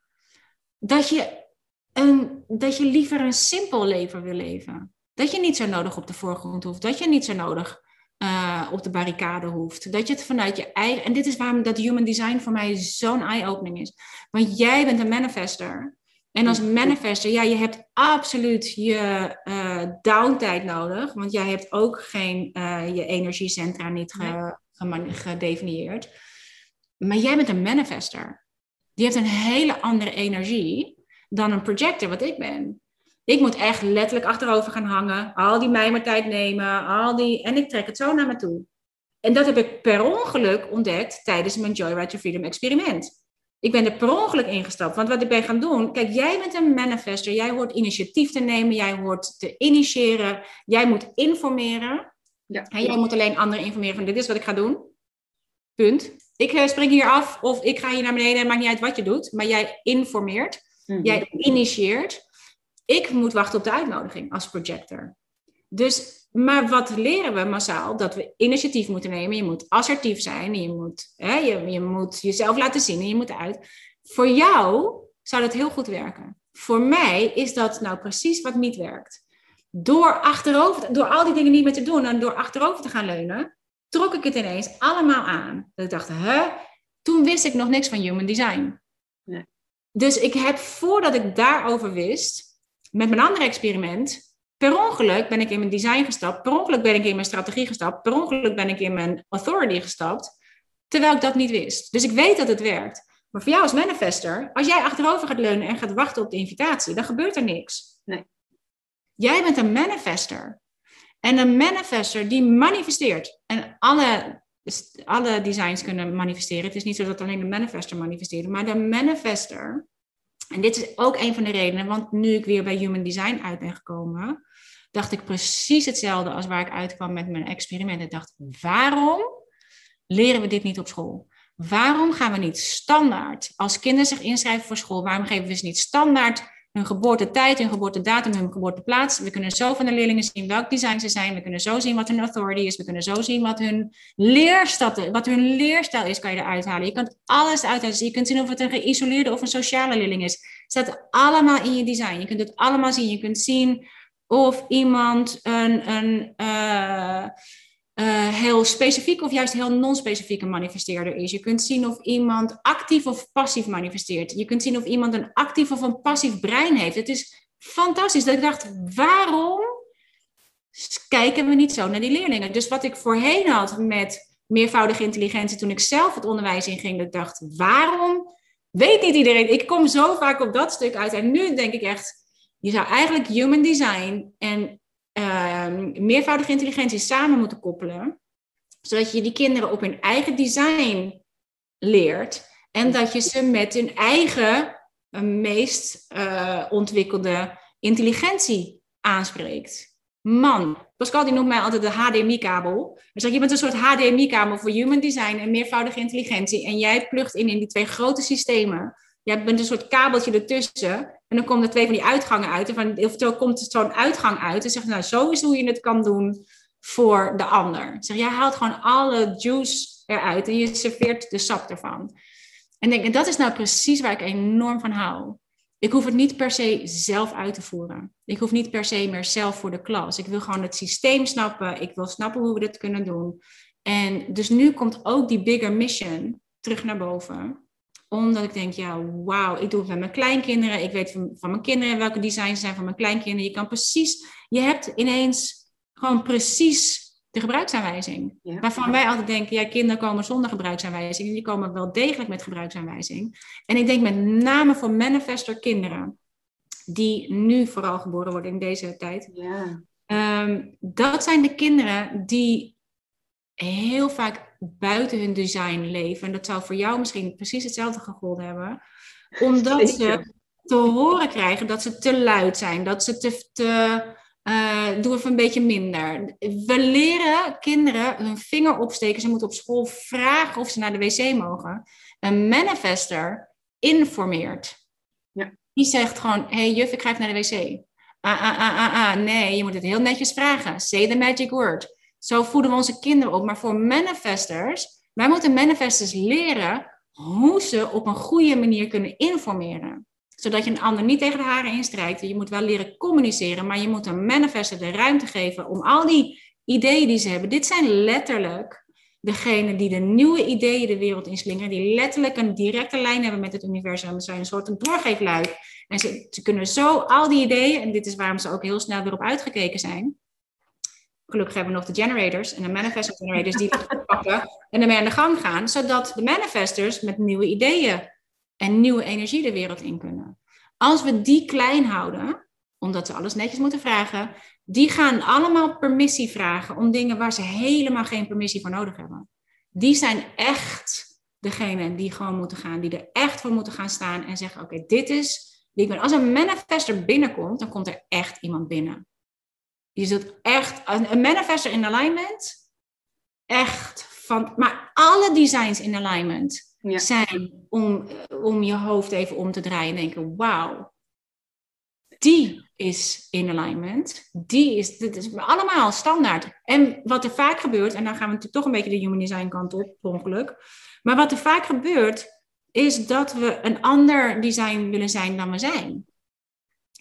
dat je, een, dat je liever een simpel leven wil leven. Dat je niet zo nodig op de voorgrond hoeft, dat je niet zo nodig uh, op de barricade hoeft. Dat je het vanuit je eigen. En dit is waarom dat human design voor mij zo'n eye-opening is. Want jij bent een manifester. En als manifester, ja, je hebt absoluut je uh, downtijd nodig. Want jij hebt ook geen uh, je energiecentra niet ge, gedefinieerd. Maar jij bent een manifester. Die heeft een hele andere energie dan een projector, wat ik ben. Ik moet echt letterlijk achterover gaan hangen, al die mijmertijd nemen, al die, en ik trek het zo naar me toe. En dat heb ik per ongeluk ontdekt tijdens mijn Joyride to Freedom experiment. Ik ben er per ongeluk ingestapt. Want wat ik ben gaan doen, kijk, jij bent een manifester. Jij hoort initiatief te nemen, jij hoort te initiëren, jij moet informeren. Ja. En jij moet alleen anderen informeren van dit is wat ik ga doen. Punt. Ik eh, spring hier af of ik ga hier naar beneden, maakt niet uit wat je doet, maar jij informeert, mhm. jij initieert. Ik moet wachten op de uitnodiging als projector. Dus, maar wat leren we massaal? Dat we initiatief moeten nemen. Je moet assertief zijn. Je moet, hè, je, je moet jezelf laten zien en je moet uit. Voor jou zou dat heel goed werken. Voor mij is dat nou precies wat niet werkt. Door, achterover, door al die dingen niet meer te doen en door achterover te gaan leunen, trok ik het ineens allemaal aan. Dat ik dacht, hè? Toen wist ik nog niks van human design. Nee. Dus ik heb, voordat ik daarover wist, met mijn andere experiment, per ongeluk ben ik in mijn design gestapt, per ongeluk ben ik in mijn strategie gestapt, per ongeluk ben ik in mijn authority gestapt, terwijl ik dat niet wist. Dus ik weet dat het werkt. Maar voor jou als manifester, als jij achterover gaat leunen en gaat wachten op de invitatie, dan gebeurt er niks. Nee. Jij bent een manifester. En een manifester die manifesteert. En alle, alle designs kunnen manifesteren. Het is niet zo dat alleen de manifester manifesteert, maar de manifester en dit is ook een van de redenen, want nu ik weer bij Human Design uit ben gekomen, dacht ik precies hetzelfde als waar ik uitkwam met mijn experiment. Ik dacht, waarom leren we dit niet op school? Waarom gaan we niet standaard, als kinderen zich inschrijven voor school, waarom geven we ze niet standaard hun geboortetijd, hun geboortedatum, hun geboorteplaats. We kunnen zo van de leerlingen zien welk design ze zijn. We kunnen zo zien wat hun authority is. We kunnen zo zien wat hun leerstad, wat hun leerstijl is, kan je eruit halen. Je kunt alles eruit halen. je kunt zien of het een geïsoleerde of een sociale leerling is. Het staat allemaal in je design. Je kunt het allemaal zien. Je kunt zien of iemand een, een uh, uh, heel specifiek of juist heel non-specifieke manifesteerder is. Je kunt zien of iemand actief of passief manifesteert. Je kunt zien of iemand een actief of een passief brein heeft. Het is fantastisch. Dat ik dacht, waarom kijken we niet zo naar die leerlingen? Dus wat ik voorheen had met meervoudige intelligentie toen ik zelf het onderwijs inging, dat ik dacht, waarom weet niet iedereen? Ik kom zo vaak op dat stuk uit. En nu denk ik echt, je zou eigenlijk human design en Ehm, meervoudige intelligentie samen moeten koppelen, zodat je die kinderen op hun eigen design leert en dat je ze met hun eigen uh, meest uh, ontwikkelde intelligentie aanspreekt. Man, Pascal die noemt mij altijd de HDMI-kabel. Zeg je bent een soort HDMI-kabel voor human design en meervoudige intelligentie. En jij plugt in in die twee grote systemen. Jij bent een soort kabeltje ertussen. En dan komen er twee van die uitgangen uit. En van, oftewel komt er zo'n uitgang uit. En zegt, nou, zo is hoe je het kan doen voor de ander. Zeg, jij haalt gewoon alle juice eruit en je serveert de sap ervan. En denk, en dat is nou precies waar ik enorm van hou. Ik hoef het niet per se zelf uit te voeren. Ik hoef niet per se meer zelf voor de klas. Ik wil gewoon het systeem snappen. Ik wil snappen hoe we dit kunnen doen. En dus nu komt ook die bigger mission terug naar boven omdat ik denk, ja, wauw, ik doe het met mijn kleinkinderen. Ik weet van, van mijn kinderen welke designs zijn van mijn kleinkinderen. Je kan precies, je hebt ineens gewoon precies de gebruiksaanwijzing. Waarvan wij altijd denken, ja, kinderen komen zonder gebruiksaanwijzing. Die komen wel degelijk met gebruiksaanwijzing. En ik denk met name voor manifester kinderen, die nu vooral geboren worden in deze tijd. Ja. Ehm, dat zijn de kinderen die heel vaak buiten hun design leven. En dat zou voor jou misschien precies hetzelfde gegolden hebben. Omdat ze te horen krijgen dat ze te luid zijn, dat ze te. te uh, doe even een beetje minder. We leren kinderen hun vinger opsteken. Ze moeten op school vragen of ze naar de wc mogen. Een manifester informeert. Ja. Die zegt gewoon: hey, juf, ik ga even naar de wc. Ah, ah, ah, ah, ah. Nee, je moet het heel netjes vragen. Say the magic word. Zo voeden we onze kinderen op. Maar voor manifestors Wij moeten manifestors leren hoe ze op een goede manier kunnen informeren. Zodat je een ander niet tegen de haren instrijkt. Je moet wel leren communiceren, maar je moet een manifester de ruimte geven om al die ideeën die ze hebben. Dit zijn letterlijk degenen die de nieuwe ideeën de wereld inslingeren, die letterlijk een directe lijn hebben met het universum. Ze zijn een soort doorgeefluik. En ze, ze kunnen zo al die ideeën, en dit is waarom ze ook heel snel weer op uitgekeken zijn. Gelukkig hebben we nog de generators en de manifestor generators die het pakken en ermee aan de gang gaan, zodat de manifestors met nieuwe ideeën en nieuwe energie de wereld in kunnen. Als we die klein houden, omdat ze alles netjes moeten vragen, die gaan allemaal permissie vragen om dingen waar ze helemaal geen permissie voor nodig hebben. Die zijn echt degene die gewoon moeten gaan, die er echt voor moeten gaan staan en zeggen: Oké, dit is wie. Als een manifester binnenkomt, dan komt er echt iemand binnen. Je zult echt, een manifester in alignment, echt van, maar alle designs in alignment zijn om, om je hoofd even om te draaien en denken: Wauw, die is in alignment. Die is, dit is allemaal standaard. En wat er vaak gebeurt, en dan gaan we natuurlijk toch een beetje de human design kant op, per ongeluk. Maar wat er vaak gebeurt, is dat we een ander design willen zijn dan we zijn.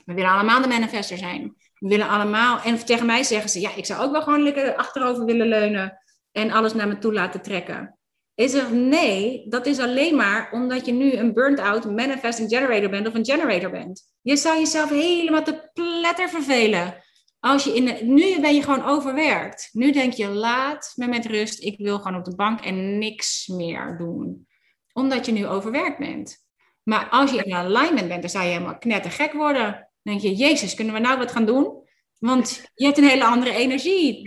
We willen allemaal de manifester zijn. We willen allemaal, en tegen mij zeggen ze, ja, ik zou ook wel gewoon lekker achterover willen leunen en alles naar me toe laten trekken. Is er nee, dat is alleen maar omdat je nu een burnt-out manifesting generator bent of een generator bent. Je zou jezelf helemaal te pletter vervelen. Als je in de, nu ben je gewoon overwerkt. Nu denk je, laat me met rust. Ik wil gewoon op de bank en niks meer doen. Omdat je nu overwerkt bent. Maar als je in alignment bent, dan zou je helemaal knettergek worden. Dan denk je, jezus, kunnen we nou wat gaan doen? Want je hebt een hele andere energie.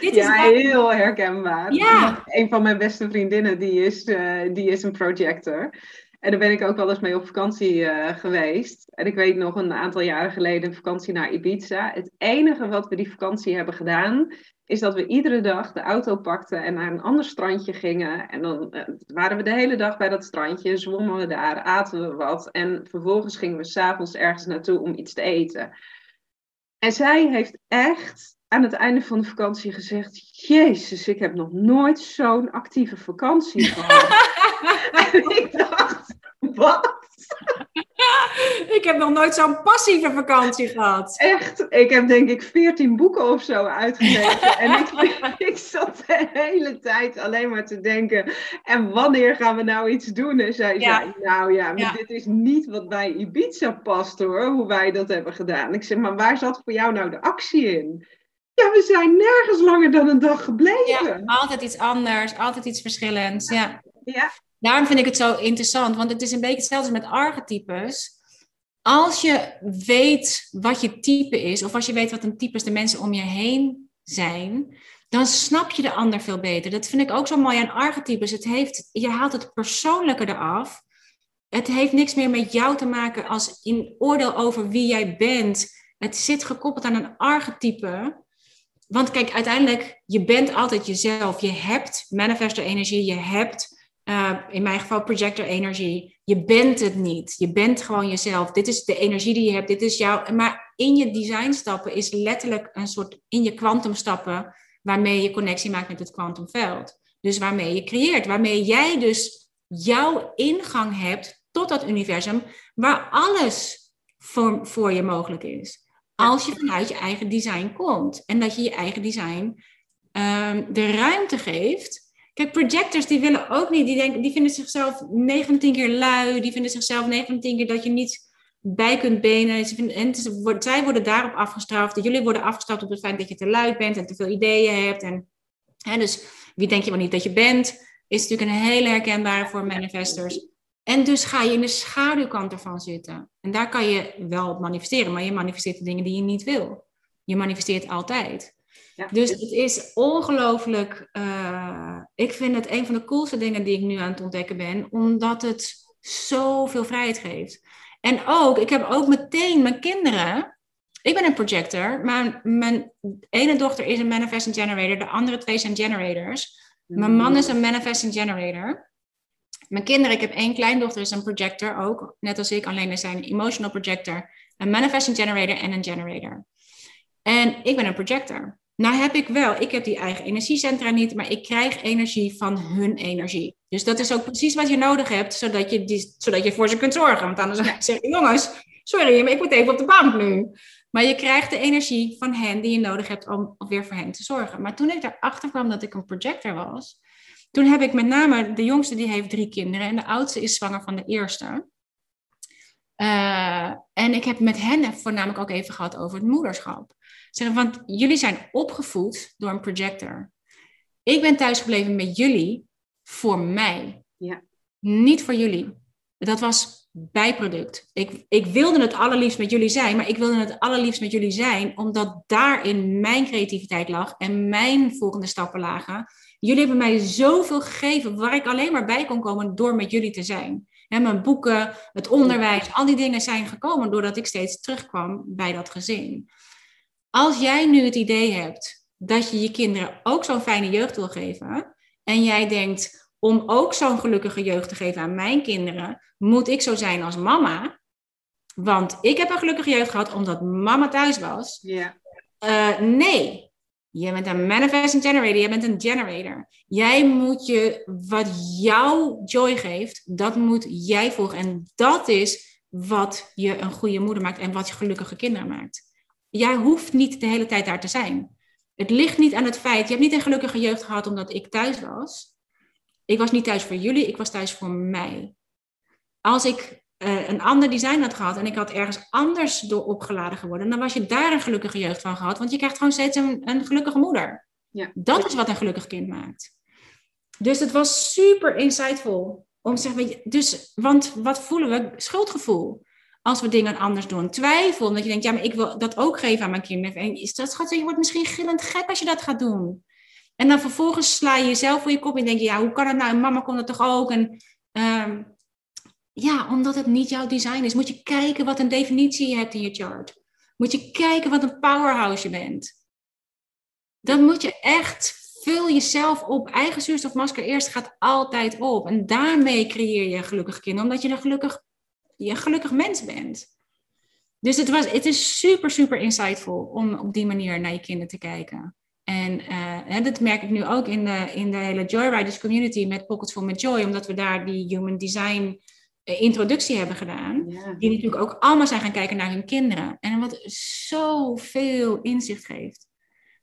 dit is ja, heel herkenbaar. Ja. Een van mijn beste vriendinnen, die is, uh, die is een projector. En daar ben ik ook wel eens mee op vakantie uh, geweest. En ik weet nog een aantal jaren geleden een vakantie naar Ibiza. Het enige wat we die vakantie hebben gedaan, is dat we iedere dag de auto pakten en naar een ander strandje gingen. En dan uh, waren we de hele dag bij dat strandje, zwommen we daar, aten we wat. En vervolgens gingen we s'avonds ergens naartoe om iets te eten. En zij heeft echt aan het einde van de vakantie gezegd: Jezus, ik heb nog nooit zo'n actieve vakantie gehad. en ik dacht: Wat? ik heb nog nooit zo'n passieve vakantie gehad. Echt, ik heb denk ik veertien boeken of zo uitgelezen. en ik, ik zat de hele tijd alleen maar te denken: en wanneer gaan we nou iets doen? En zij zei: Nou ja, maar dit is niet wat bij Ibiza past hoor, hoe wij dat hebben gedaan. Ik zeg: Maar waar zat voor jou nou de actie in? Ja, we zijn nergens langer dan een dag gebleven. Ja, altijd iets anders, altijd iets verschillends. Ja. ja. Daarom vind ik het zo interessant, want het is een beetje hetzelfde met archetypes. Als je weet wat je type is, of als je weet wat een type is de mensen om je heen zijn, dan snap je de ander veel beter. Dat vind ik ook zo mooi aan archetypes. Het heeft, je haalt het persoonlijke eraf. Het heeft niks meer met jou te maken als in oordeel over wie jij bent. Het zit gekoppeld aan een archetype. Want kijk, uiteindelijk, je bent altijd jezelf. Je hebt manifestor energie, je hebt uh, in mijn geval projector energie. Je bent het niet. Je bent gewoon jezelf. Dit is de energie die je hebt. Dit is jouw. Maar in je design stappen is letterlijk een soort in je kwantum stappen waarmee je connectie maakt met het kwantumveld. Dus waarmee je creëert, waarmee jij dus jouw ingang hebt tot dat universum waar alles voor, voor je mogelijk is. Als je vanuit je eigen design komt en dat je je eigen design um, de ruimte geeft Kijk, projectors die willen ook niet, die, denken, die vinden zichzelf 19 keer lui, die vinden zichzelf 19 keer dat je niet bij kunt benen. Ze vinden, en zij worden daarop afgestraft. Jullie worden afgestraft op het feit dat je te lui bent en te veel ideeën hebt. En, hè, dus wie denk je wel niet dat je bent, is natuurlijk een hele herkenbare voor manifestors. En dus ga je in de schaduwkant ervan zitten. En daar kan je wel manifesteren, maar je manifesteert de dingen die je niet wil. Je manifesteert altijd. Dus het is ongelooflijk. Uh, ik vind het een van de coolste dingen die ik nu aan het ontdekken ben, omdat het zoveel vrijheid geeft. En ook, ik heb ook meteen mijn kinderen. Ik ben een projector, maar mijn ene dochter is een manifesting generator, de andere twee zijn generators. Mijn man is een manifesting generator. Mijn kinderen, ik heb één kleindochter, is een projector ook, net als ik, alleen er zijn een emotional projector, een manifesting generator en een generator. En ik ben een projector. Nou heb ik wel, ik heb die eigen energiecentra niet, maar ik krijg energie van hun energie. Dus dat is ook precies wat je nodig hebt, zodat je, die, zodat je voor ze kunt zorgen. Want anders zeg je, jongens, sorry, maar ik moet even op de bank nu. Maar je krijgt de energie van hen die je nodig hebt om weer voor hen te zorgen. Maar toen ik erachter kwam dat ik een projector was, toen heb ik met name, de jongste die heeft drie kinderen en de oudste is zwanger van de eerste. Uh, en ik heb met hen voornamelijk ook even gehad over het moederschap. Want jullie zijn opgevoed door een projector. Ik ben thuisgebleven met jullie voor mij. Ja. Niet voor jullie. Dat was bijproduct. Ik, ik wilde het allerliefst met jullie zijn, maar ik wilde het allerliefst met jullie zijn, omdat daarin mijn creativiteit lag en mijn volgende stappen lagen. Jullie hebben mij zoveel gegeven waar ik alleen maar bij kon komen door met jullie te zijn. Mijn boeken, het onderwijs, al die dingen zijn gekomen doordat ik steeds terugkwam bij dat gezin. Als jij nu het idee hebt dat je je kinderen ook zo'n fijne jeugd wil geven, en jij denkt om ook zo'n gelukkige jeugd te geven aan mijn kinderen, moet ik zo zijn als mama. Want ik heb een gelukkige jeugd gehad omdat mama thuis was. Ja. Uh, nee, je bent een manifesting generator, je bent een generator. Jij moet je, wat jou joy geeft, dat moet jij volgen. En dat is wat je een goede moeder maakt en wat je gelukkige kinderen maakt. Jij hoeft niet de hele tijd daar te zijn. Het ligt niet aan het feit, je hebt niet een gelukkige jeugd gehad omdat ik thuis was. Ik was niet thuis voor jullie, ik was thuis voor mij. Als ik uh, een ander design had gehad en ik had ergens anders door opgeladen geworden, dan was je daar een gelukkige jeugd van gehad, want je krijgt gewoon steeds een, een gelukkige moeder. Ja. Dat is wat een gelukkig kind maakt. Dus het was super insightful om te zeggen, dus, want wat voelen we? Schuldgevoel. Als we dingen anders doen. Twijfel, omdat je denkt, ja, maar ik wil dat ook geven aan mijn kinderen. En is dat, schat, je wordt misschien gillend gek als je dat gaat doen. En dan vervolgens sla je jezelf voor je kop en denk je, ja, hoe kan het nou? En mama kon dat toch ook? En um, ja, omdat het niet jouw design is. Moet je kijken wat een definitie je hebt in je chart. Moet je kijken wat een powerhouse je bent. Dan moet je echt, vul jezelf op. Eigen zuurstofmasker eerst gaat altijd op. En daarmee creëer je gelukkig kind. Omdat je een gelukkig, je een gelukkig mens bent. Dus het, was, het is super, super insightful om op die manier naar je kinderen te kijken. En uh, dat merk ik nu ook in de, in de hele Joyriders community met Pockets Full met Joy. Omdat we daar die human design eh, introductie hebben gedaan. Die natuurlijk ook allemaal zijn gaan kijken naar hun kinderen. En wat zoveel inzicht geeft.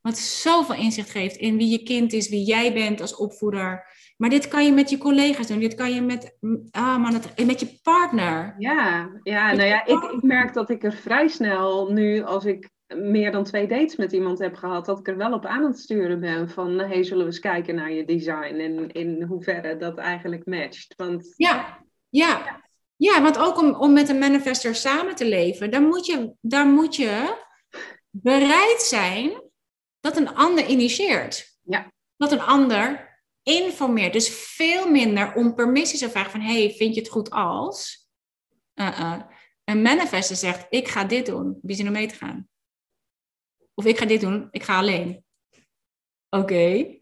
Wat zoveel inzicht geeft in wie je kind is, wie jij bent als opvoeder. Maar dit kan je met je collega's doen. Dit kan je met, ah man, het, met je partner. Ja, ja nou ja, ik, ik merk dat ik er vrij snel nu, als ik meer dan twee dates met iemand heb gehad, dat ik er wel op aan het sturen ben van, hey, zullen we eens kijken naar je design en in hoeverre dat eigenlijk matcht. Want ja, ja. Ja, want ook om, om met een manifester samen te leven, dan moet, je, dan moet je bereid zijn dat een ander initieert. Ja. Dat een ander informeert. Dus veel minder om permissie te vragen van, hey, vind je het goed als? Uh -uh. Een manifester zegt, ik ga dit doen. Wie zin om mee te gaan? Of ik ga dit doen, ik ga alleen. Oké.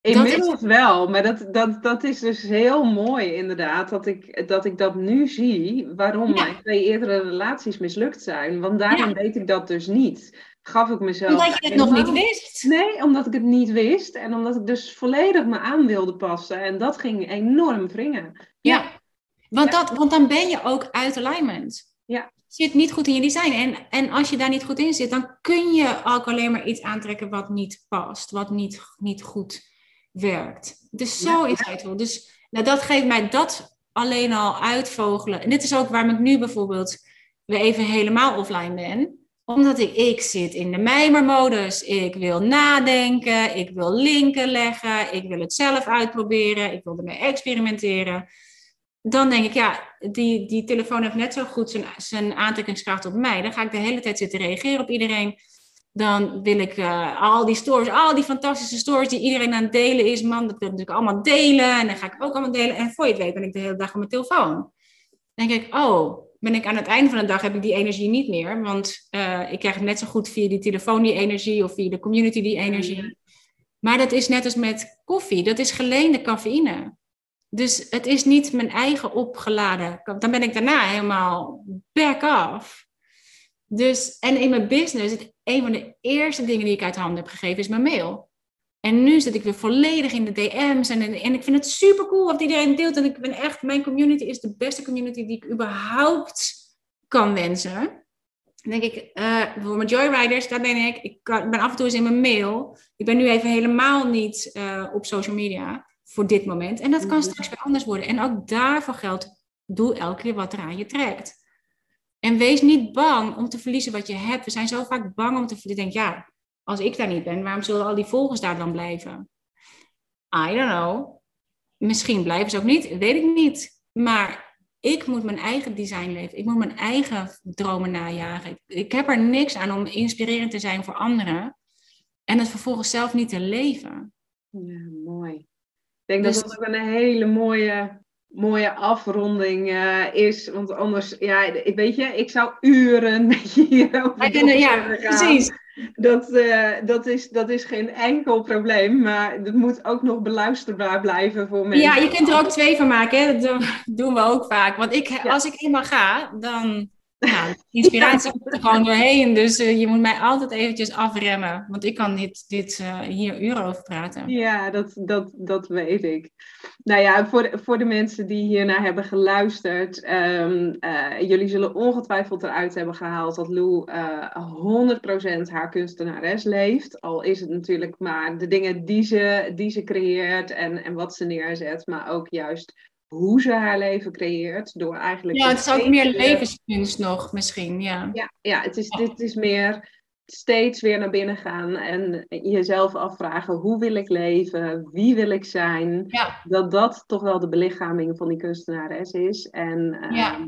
Inmiddels wel, maar dat, dat, dat is dus heel mooi inderdaad, dat ik dat, ik dat nu zie, waarom mijn twee eerdere relaties mislukt zijn. Want daarom ja. weet ik dat dus niet. Gaf ik mezelf... Omdat je het nog niet wist. Nee, omdat ik het niet wist en omdat ik dus volledig me aan wilde passen. En dat ging enorm wringen. Ja, Want, Dat, want dan ben je ook uit alignment. Ja. Zit niet goed in je design. En, en als je daar niet goed in zit, dan kun je ook alleen maar iets aantrekken wat niet past, wat niet, niet goed werkt. Het is zo ja. insightful. Dus nou, dat geeft mij dat alleen al uitvogelen. En dit is ook waarom ik nu bijvoorbeeld weer even helemaal offline ben. Omdat ik, ik zit in de mijmermodus. Ik wil nadenken, ik wil linken leggen, ik wil het zelf uitproberen, ik wil ermee experimenteren. Dan denk ik, ja, die, die telefoon heeft net zo goed zijn, zijn aantrekkingskracht op mij. Dan ga ik de hele tijd zitten reageren op iedereen dan wil ik uh, al die stories, al die fantastische stories die iedereen aan het delen is, man, dat wil ik natuurlijk allemaal delen. En dan ga ik ook allemaal delen. En voor je het weet ben ik de hele dag op mijn telefoon. Dan denk ik, oh, ben ik aan het einde van de dag heb ik die energie niet meer. Want uh, ik krijg net zo goed via die telefoon die energie of via de community die energie. Maar dat is net als met koffie, dat is geleende cafeïne. Dus het is niet mijn eigen opgeladen. Dan ben ik daarna helemaal back off. Dus, en in mijn business, het, een van de eerste dingen die ik uit handen heb gegeven, is mijn mail. En nu zit ik weer volledig in de DM's en, en ik vind het super cool wat iedereen deelt. En ik ben echt, mijn community is de beste community die ik überhaupt kan wensen. Dan denk ik, uh, voor mijn joyriders, daar ben ik. Ik, kan, ben af en toe eens in mijn mail. Ik ben nu even helemaal niet uh, op social media voor dit moment. En dat kan mhm. straks weer anders worden. En ook daarvoor geldt, doe elke keer wat er aan je trekt. En wees niet bang om te verliezen wat je hebt. We zijn zo vaak bang om te verliezen. Ik denk, ja, als ik daar niet ben, waarom zullen al die volgers daar dan blijven? I don't know. Misschien blijven ze ook niet, weet ik niet. Maar ik moet mijn eigen design leven. Ik moet mijn eigen dromen najagen. Ik, heb er niks aan om inspirerend te zijn voor anderen. En het vervolgens zelf niet te leven. Ja, mooi. Ik denk dat dus dat ook een hele mooie, mooie afronding uh, is. Want anders, ja, weet je, ik zou uren met je hierover Ja, precies. Dat, uh, dat, is, dat is geen enkel probleem, maar het moet ook nog beluisterbaar blijven voor mensen. Ja, je kunt er ook twee van maken, hè? dat doen we ook vaak. Want ik, als ik eenmaal ga, dan nou, inspiratie komt er gewoon doorheen. Dus uh, je moet mij altijd eventjes afremmen. Want ik kan niet dit uh, hier uren over praten. Ja, dat, dat, dat weet ik. Nou ja, voor de, voor de mensen die hiernaar hebben geluisterd. Um, uh, jullie zullen ongetwijfeld eruit hebben gehaald dat Lou 100% haar kunstenares leeft. Al is het natuurlijk maar de dingen die ze, die ze creëert en, en wat ze neerzet. Maar ook juist hoe ze haar leven creëert. Door eigenlijk. Ja, het is ook meer levenskunst nog misschien. Ja, ja, ja het is, dit is meer steeds weer naar binnen gaan en jezelf afvragen: hoe wil ik leven? Wie wil ik zijn? Ja. Dat dat toch wel de belichaming van die kunstenares is. En ehm,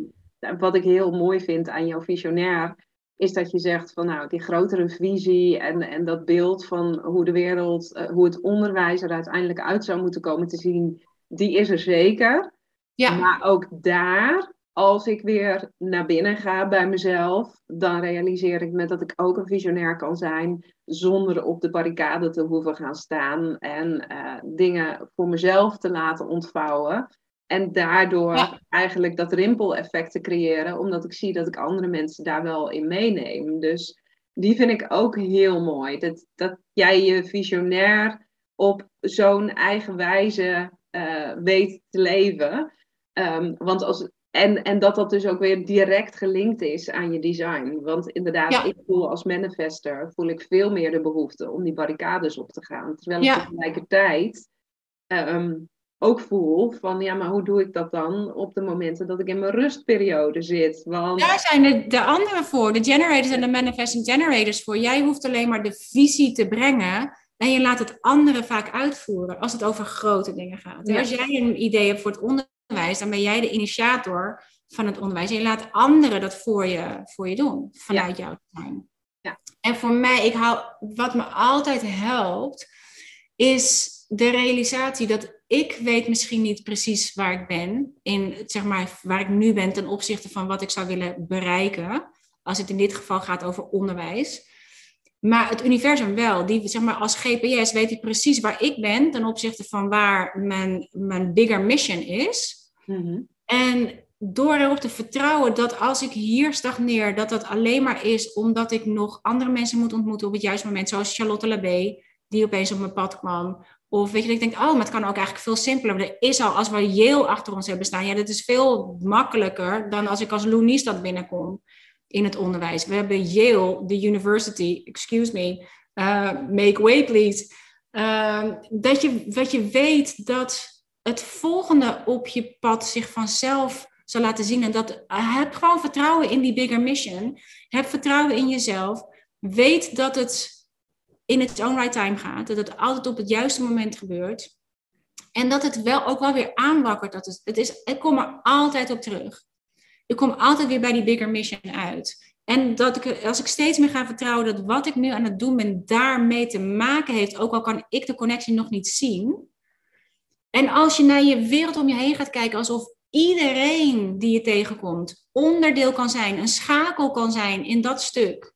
wat ik heel mooi vind aan jouw visionair. Is dat je zegt van nou, die grotere visie en, en dat beeld van hoe de wereld, uh, hoe het onderwijs er uiteindelijk uit zou moeten komen te zien, die is er zeker. Ja. Maar ook daar, als ik weer naar binnen ga bij mezelf, dan realiseer ik me dat ik ook een visionair kan zijn zonder op de barricade te hoeven gaan staan en uh, dingen voor mezelf te laten ontvouwen. En daardoor eigenlijk dat rimpeleffect te creëren, omdat ik zie dat ik andere mensen daar wel in meeneem. Dus die vind ik ook heel mooi. Dat, dat jij je visionair op zo'n eigen wijze uh, weet te leven. Um, want als, en, en dat dat dus ook weer direct gelinkt is aan je design. Want inderdaad, ik voel als manifester voel ik veel meer de behoefte om die barricades op te gaan. Terwijl ik tegelijkertijd um, ook voel van ja, maar hoe doe ik dat dan op de momenten dat ik in mijn rustperiode zit? Want... Daar zijn de, de anderen voor, de generators en de manifesting generators voor. Jij hoeft alleen maar de visie te brengen en je laat het anderen vaak uitvoeren als het over grote dingen gaat. Als jij een idee hebt voor het onderwijs, dan ben jij de initiator van het onderwijs. En je laat anderen dat voor je, voor je doen, vanuit jouw zijn. Ja. En voor mij, ik hou, wat me altijd helpt, is de realisatie dat ik weet misschien niet precies waar ik ben, in, zeg maar, waar ik nu ben ten opzichte van wat ik zou willen bereiken, als het in dit geval gaat over onderwijs. Maar het universum wel. Die, zeg maar, als GPS weet hij precies waar ik ben ten opzichte van waar mijn, mijn bigger mission is. Mhm. En door erop te vertrouwen dat als ik hier stagneer, dat dat alleen maar is omdat ik nog andere mensen moet ontmoeten op het juiste moment. Zoals Charlotte Labé, die opeens op mijn pad kwam. Of weet je, ik denk, oh, maar het kan ook eigenlijk veel simpeler. Er is al, als we Yale achter ons hebben staan, ja, dat is veel makkelijker dan als ik als Loenies dat binnenkom in het onderwijs. We hebben Yale, de university, excuse me, uh, make way please. Uh, dat, je, dat je weet dat het volgende op je pad zich vanzelf zal laten zien. En dat heb gewoon vertrouwen in die bigger mission. Heb vertrouwen in jezelf. Weet dat het in its own right time gaat. Dat het altijd op het juiste moment gebeurt. En dat het wel ook wel weer aanwakkert. Dat het, het is, ik kom er altijd op terug kom altijd weer bij die bigger mission uit. En dat ik, als ik steeds meer ga vertrouwen dat wat ik nu aan het doen ben, daarmee te maken heeft, ook al kan ik de connectie nog niet zien. En als je naar je wereld om je heen gaat kijken, alsof iedereen die je tegenkomt onderdeel kan zijn, een schakel kan zijn in dat stuk.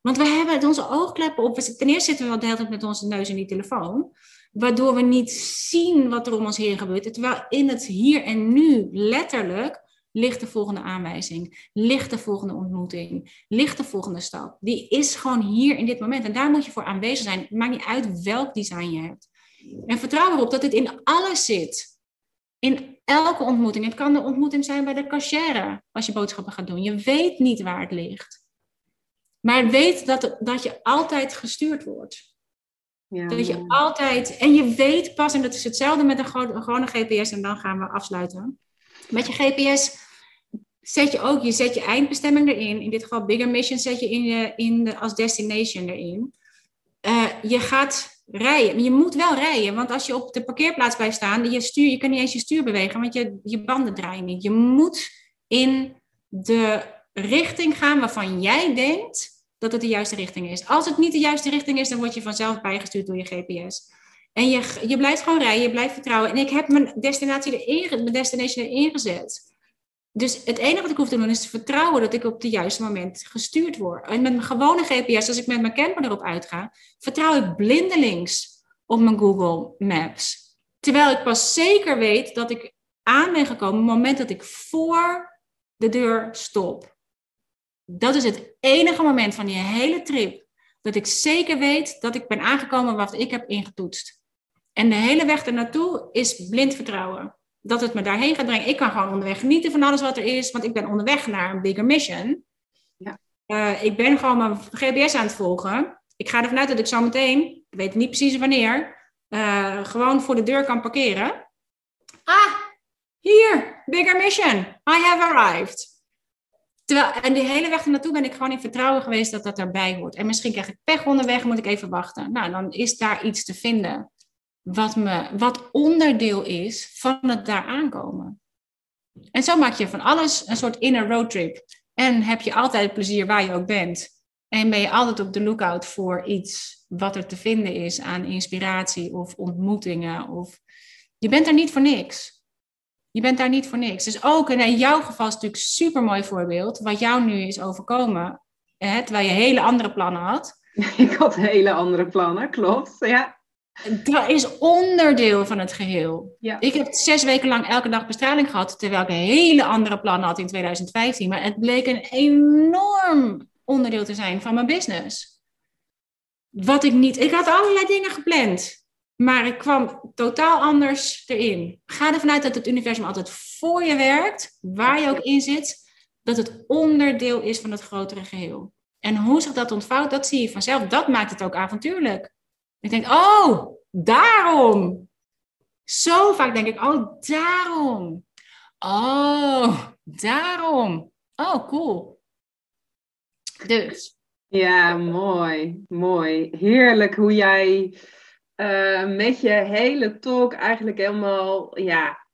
Want we hebben onze oogkleppen op. Ten eerste zitten we wel de hele tijd met onze neus in die telefoon. Waardoor we niet zien wat er om ons heen gebeurt. Terwijl in het hier en nu letterlijk ligt de volgende aanwijzing, ligt de volgende ontmoeting, ligt de volgende stap. Die is gewoon hier in dit moment. En daar moet je voor aanwezig zijn. Het maakt niet uit welk design je hebt. En vertrouw erop dat dit in alles zit. In elke ontmoeting. Het kan de ontmoeting zijn bij de cashier als je boodschappen gaat doen. Je weet niet waar het ligt. Maar weet dat, dat je altijd gestuurd wordt. Ja. Dat je altijd, en je weet pas, en dat is hetzelfde met een gewone GPS, en dan gaan we afsluiten. Met je GPS zet je ook, je zet je eindbestemming erin. In dit geval Bigger Mission zet je in, je, in als destination erin. Uh, je gaat rijden. Je moet wel rijden, want als je op de parkeerplaats blijft staan, je, stuur, je kan niet eens je stuur bewegen, want je, je banden draaien niet. Je moet in de richting gaan waarvan jij denkt dat het de juiste richting is. Als het niet de juiste richting is, dan word je vanzelf bijgestuurd door je GPS. En je, je blijft gewoon rijden, je blijft vertrouwen. En ik heb mijn destinatie erin, mijn destination erin gezet. Dus het enige wat ik hoef te doen is te vertrouwen dat ik op het juiste moment gestuurd word. En met mijn gewone GPS, als ik met mijn camper erop uitga, vertrouw ik blindelings op mijn Google Maps. Terwijl ik pas zeker weet dat ik aan ben gekomen op het moment dat ik voor de deur stop. Dat is het enige moment van die hele trip dat ik zeker weet dat ik ben aangekomen wat ik heb ingetoetst. En de hele weg ernaartoe is blind vertrouwen. Dat het me daarheen gaat brengen. Ik kan gewoon onderweg genieten van alles wat er is, want ik ben onderweg naar een bigger mission. Ja. Uh, ik ben gewoon mijn GPS aan het volgen. Ik ga ervan uit dat ik zo meteen, ik weet niet precies wanneer, uh, gewoon voor de deur kan parkeren. Ah, hier, bigger mission. I have arrived. Terwijl, en die hele weg naartoe ben ik gewoon in vertrouwen geweest dat dat erbij hoort. En misschien krijg ik pech onderweg, moet ik even wachten. Nou, dan is daar iets te vinden wat, me, wat onderdeel is van het daar aankomen. En zo maak je van alles een soort inner roadtrip. En heb je altijd plezier waar je ook bent. En ben je altijd op de lookout voor iets wat er te vinden is aan inspiratie of ontmoetingen. Of... Je bent er niet voor niks. Je bent daar niet voor niks. Dus ook, in jouw geval is natuurlijk een super mooi voorbeeld, wat jou nu is overkomen, hè, terwijl je hele andere plannen had. Ik had hele andere plannen, klopt. Ja. Dat is onderdeel van het geheel. Ja. Ik heb zes weken lang elke dag bestraling gehad, terwijl ik hele andere plannen had in 2015. Maar het bleek een enorm onderdeel te zijn van mijn business. Wat ik niet. Ik had allerlei dingen gepland. Maar ik kwam totaal anders erin. Ga ervan uit dat het universum altijd voor je werkt, waar je ook in zit, dat het onderdeel is van het grotere geheel. En hoe zich dat ontvouwt, dat zie je vanzelf. Dat maakt het ook avontuurlijk. Ik denk, oh, daarom. Zo vaak denk ik, oh, daarom. Oh, daarom. Oh, cool. Dus. Ja, mooi, mooi. Heerlijk hoe jij uh, met je hele talk eigenlijk helemaal, ja,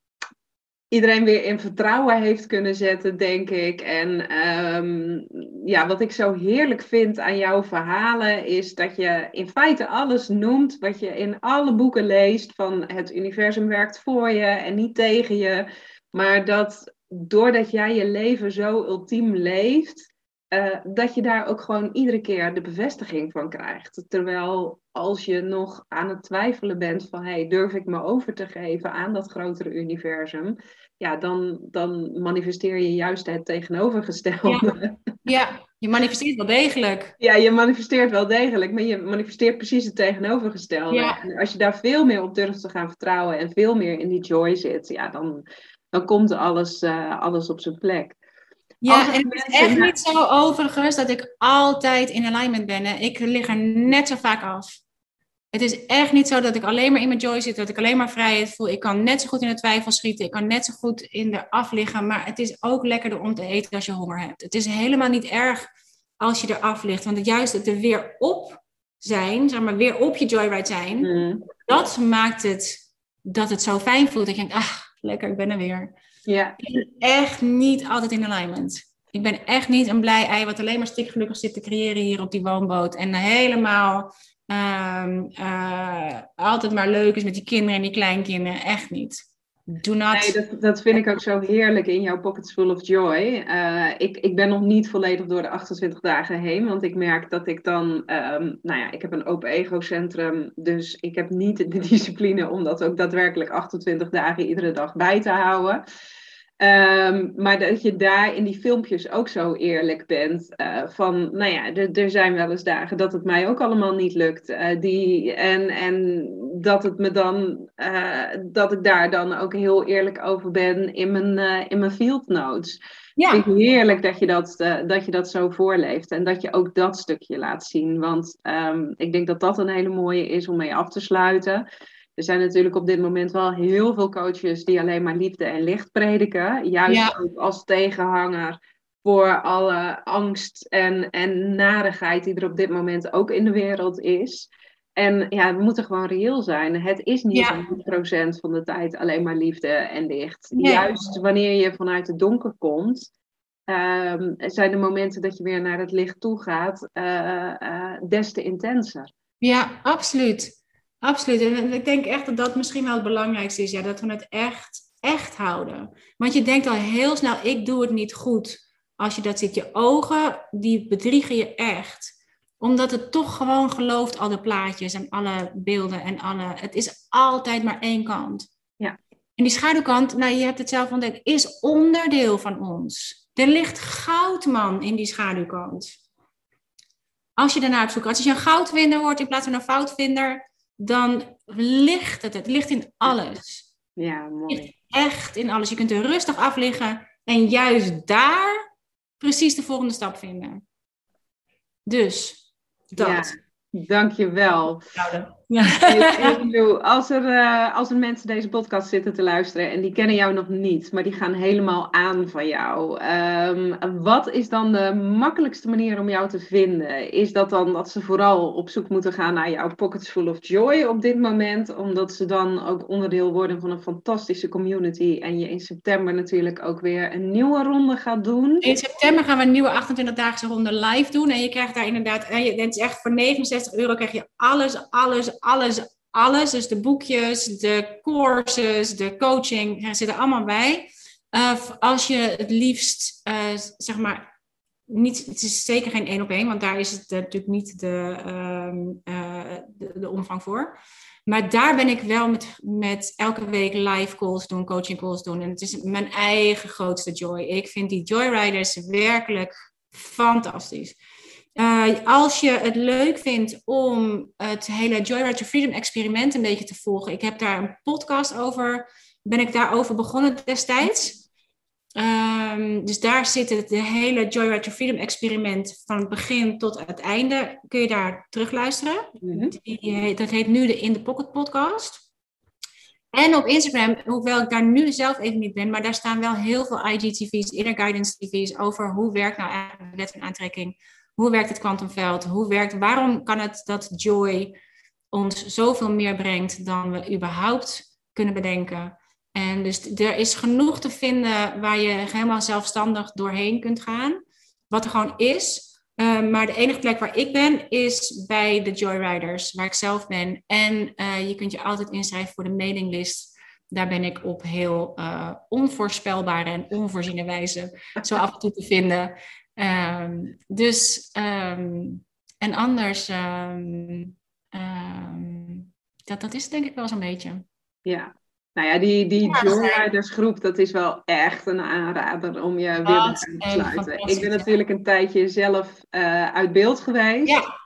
iedereen weer in vertrouwen heeft kunnen zetten, denk ik. En um, ja, wat ik zo heerlijk vind aan jouw verhalen is dat je in feite alles noemt wat je in alle boeken leest van het universum werkt voor je en niet tegen je. Maar dat doordat jij je leven zo ultiem leeft, uh, dat je daar ook gewoon iedere keer de bevestiging van krijgt. Terwijl als je nog aan het twijfelen bent van hey, durf ik me over te geven aan dat grotere universum, ja, dan, dan manifesteer je juist het tegenovergestelde. Ja. ja, je manifesteert wel degelijk. Ja, je manifesteert wel degelijk, maar je manifesteert precies het tegenovergestelde. Ja. En als je daar veel meer op durft te gaan vertrouwen en veel meer in die joy zit, ja, dan, dan komt alles, uh, alles op zijn plek. Ja, en het is echt niet zo overigens dat ik altijd in alignment ben. Ik lig er net zo vaak af. Het is echt niet zo dat ik alleen maar in mijn joy zit, dat ik alleen maar vrijheid voel. Ik kan net zo goed in de twijfel schieten, ik kan net zo goed in de afliggen. Maar het is ook lekkerder om te eten als je honger hebt. Het is helemaal niet erg als je eraf ligt. Want het juist het er weer op zijn, zeg maar weer op je joyride zijn, mm. dat maakt het dat het zo fijn voelt. Dat je denkt, ah, lekker, ik ben er weer. Ja. Ik ben echt niet altijd in alignment. Ik ben echt niet een blij ei wat alleen maar stikgelukkig zit te creëren hier op die woonboot. En helemaal um, uh, altijd maar leuk is met die kinderen en die kleinkinderen. Echt niet. Do not... Nee, dat, dat vind ik ook zo heerlijk in jouw Pockets Full of Joy. Uh, ik, ik ben nog niet volledig door de 28 dagen heen, want ik merk dat ik dan, um, nou ja, ik heb een open ego-centrum, dus ik heb niet de discipline om dat ook daadwerkelijk 28 dagen iedere dag bij te houden. Ehm, maar dat je daar in die filmpjes ook zo eerlijk bent. Uh, van, nou ja, er zijn wel eens dagen dat het mij ook allemaal niet lukt. Uh, die, en, en dat het me dan, uh, dat ik daar dan ook heel eerlijk over ben in mijn, in mijn field notes. Ja. Ik vind het heerlijk dat je dat, dat je dat zo voorleeft. En dat je ook dat stukje laat zien. Want um, ik denk dat dat een hele mooie is om mee af te sluiten. Er zijn natuurlijk op dit moment wel heel veel coaches die alleen maar liefde en licht prediken. Juist ook als tegenhanger voor alle angst en, en narigheid die er op dit moment ook in de wereld is. En ja, we moeten gewoon reëel zijn. Het is niet ja. 100% van de tijd alleen maar liefde en licht. Juist wanneer je vanuit het donker komt, um, zijn de momenten dat je weer naar het licht toe gaat, uh, uh, des te intenser. Ja, absoluut. Absoluut. En ik denk echt dat dat misschien wel het belangrijkste is. Ja, dat we het echt, echt houden. Want je denkt al heel snel, ik doe het niet goed. Als je dat ziet, je ogen, die bedriegen je echt. Omdat het toch gewoon gelooft, al de plaatjes en alle beelden en alle... Het is altijd maar één kant. Ja. En die schaduwkant, nou je hebt het zelf ontdekt, is onderdeel van ons. Er ligt goudman in die schaduwkant. Als je daarnaar op zoekt, als je een goudvinder wordt in plaats van een foutvinder, dan ligt het. Het ligt in alles. Ja, mooi. echt in alles. Je kunt er rustig af liggen en juist daar precies de volgende stap vinden. Dus dat. Ja, dankjewel. Ja. als, er, uh, als er mensen deze podcast zitten te luisteren en die kennen jou nog niet, maar die gaan helemaal aan van jou. Um, wat is dan de makkelijkste manier om jou te vinden? Is dat dan dat ze vooral op zoek moeten gaan naar jouw Pockets Full of Joy op dit moment, omdat ze dan ook onderdeel worden van een fantastische community en je in september natuurlijk ook weer een nieuwe ronde gaat doen? In september gaan we een nieuwe 28-daagse ronde live doen en je krijgt daar inderdaad, en je, het is echt voor 69 euro krijg je alles, alles, alles, alles. Dus de boekjes, de courses, de coaching, er zitten allemaal bij. Uh, als je het liefst, uh, zeg maar, niet, het is zeker geen één op één, want daar is het natuurlijk niet de, uh, de, de, omvang voor. Maar daar ben ik wel met, met elke week live calls doen, coaching calls doen. En het is mijn eigen grootste joy. Ik vind die joyriders werkelijk fantastisch. Uh, als je het leuk vindt om het hele Joyride to Freedom experiment een beetje te volgen. Ik heb daar een podcast over, ben ik daarover begonnen destijds. Um, dus daar zit het de hele Joyride to Freedom experiment van het begin tot het einde. Kun je daar terugluisteren. Mm Die, dat heet nu de In the Pocket podcast. En op Instagram, hoewel ik daar nu zelf even niet ben, maar daar staan wel heel veel IGTV's, Inner Guidance TV's over hoe werkt nou eigenlijk wet en aantrekking hoe werkt het kwantumveld? Hoe werkt, waarom kan het dat joy ons zoveel meer brengt dan we überhaupt kunnen bedenken? En dus er is genoeg te vinden waar je helemaal zelfstandig doorheen kunt gaan. Wat er gewoon is. Uh, maar de enige plek waar ik ben is bij de Joyriders, waar ik zelf ben. En uh, je kunt je altijd inschrijven voor de mailinglist. Daar ben ik op heel uh, onvoorspelbare en onvoorziene wijze zo af en toe te vinden. Um, dus, um, en anders, um, dat, dat is denk ik wel zo'n beetje. Ja, nou ja, die, die ja, groep, dat is wel echt een aanrader om je weer bij te sluiten. Ik ben natuurlijk een tijdje zelf uh, uit beeld geweest. Ja.